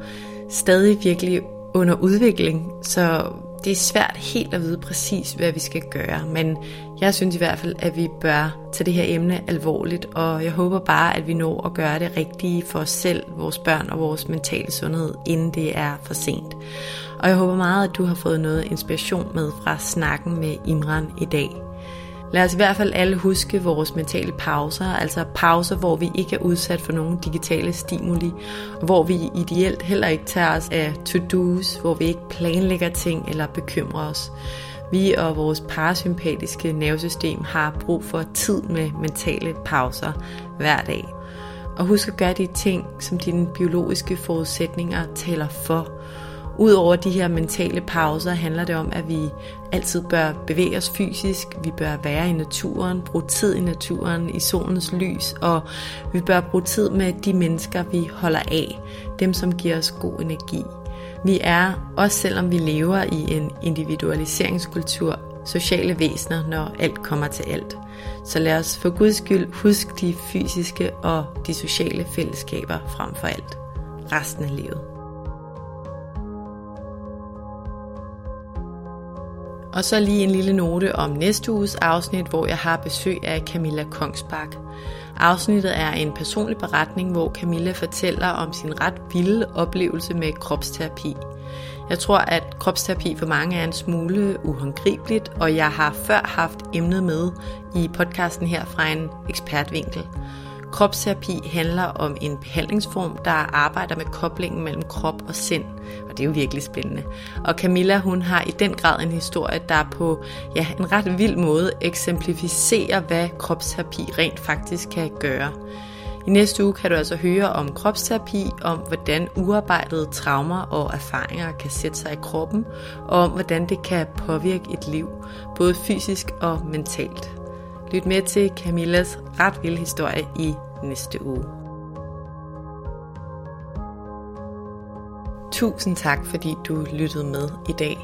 B: stadig virkelig under udvikling. Så det er svært helt at vide præcis, hvad vi skal gøre. Men jeg synes i hvert fald, at vi bør tage det her emne alvorligt, og jeg håber bare, at vi når at gøre det rigtige for os selv, vores børn og vores mentale sundhed, inden det er for sent. Og jeg håber meget, at du har fået noget inspiration med fra snakken med Imran i dag. Lad os i hvert fald alle huske vores mentale pauser, altså pauser, hvor vi ikke er udsat for nogen digitale stimuli, hvor vi ideelt heller ikke tager os af to-dos, hvor vi ikke planlægger ting eller bekymrer os. Vi og vores parasympatiske nervesystem har brug for tid med mentale pauser hver dag. Og husk at gøre de ting, som dine biologiske forudsætninger taler for, Udover de her mentale pauser handler det om, at vi altid bør bevæge os fysisk, vi bør være i naturen, bruge tid i naturen, i solens lys, og vi bør bruge tid med de mennesker, vi holder af, dem som giver os god energi. Vi er, også selvom vi lever i en individualiseringskultur, sociale væsener, når alt kommer til alt. Så lad os for Guds skyld huske de fysiske og de sociale fællesskaber frem for alt. Resten af livet. Og så lige en lille note om næste uges afsnit, hvor jeg har besøg af Camilla Kongsbak. Afsnittet er en personlig beretning, hvor Camilla fortæller om sin ret vilde oplevelse med kropsterapi. Jeg tror, at kropsterapi for mange er en smule uhåndgribeligt, og jeg har før haft emnet med i podcasten her fra en ekspertvinkel. Kropsterapi handler om en behandlingsform, der arbejder med koblingen mellem krop og sind, og det er jo virkelig spændende. Og Camilla, hun har i den grad en historie, der på ja, en ret vild måde eksemplificerer, hvad kropsterapi rent faktisk kan gøre. I næste uge kan du altså høre om kropsterapi, om hvordan uarbejdede traumer og erfaringer kan sætte sig i kroppen, og om hvordan det kan påvirke et liv, både fysisk og mentalt. Lyt med til Camillas ret vilde historie i næste uge. Tusind tak, fordi du lyttede med i dag.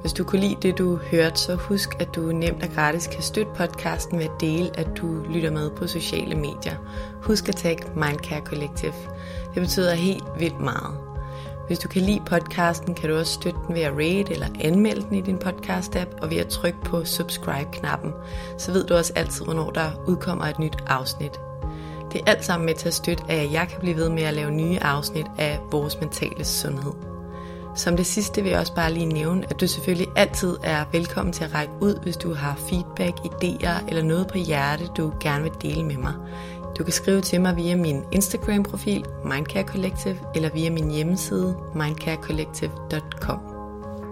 B: Hvis du kunne lide det, du hørte, så husk, at du nemt og gratis kan støtte podcasten ved at dele, at du lytter med på sociale medier. Husk at tagge Mindcare Collective. Det betyder helt vildt meget. Hvis du kan lide podcasten, kan du også støtte den ved at rate eller anmelde den i din podcast-app, og ved at trykke på subscribe-knappen. Så ved du også altid, hvornår der udkommer et nyt afsnit. Det er alt sammen med til at støtte, at jeg kan blive ved med at lave nye afsnit af vores mentale sundhed. Som det sidste vil jeg også bare lige nævne, at du selvfølgelig altid er velkommen til at række ud, hvis du har feedback, idéer eller noget på hjerte, du gerne vil dele med mig. Du kan skrive til mig via min Instagram-profil, Mindcare Collective, eller via min hjemmeside, mindcarecollective.com,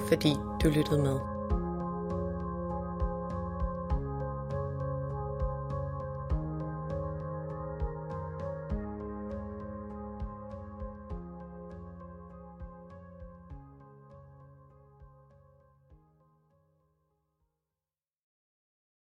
B: fordi du lyttede med.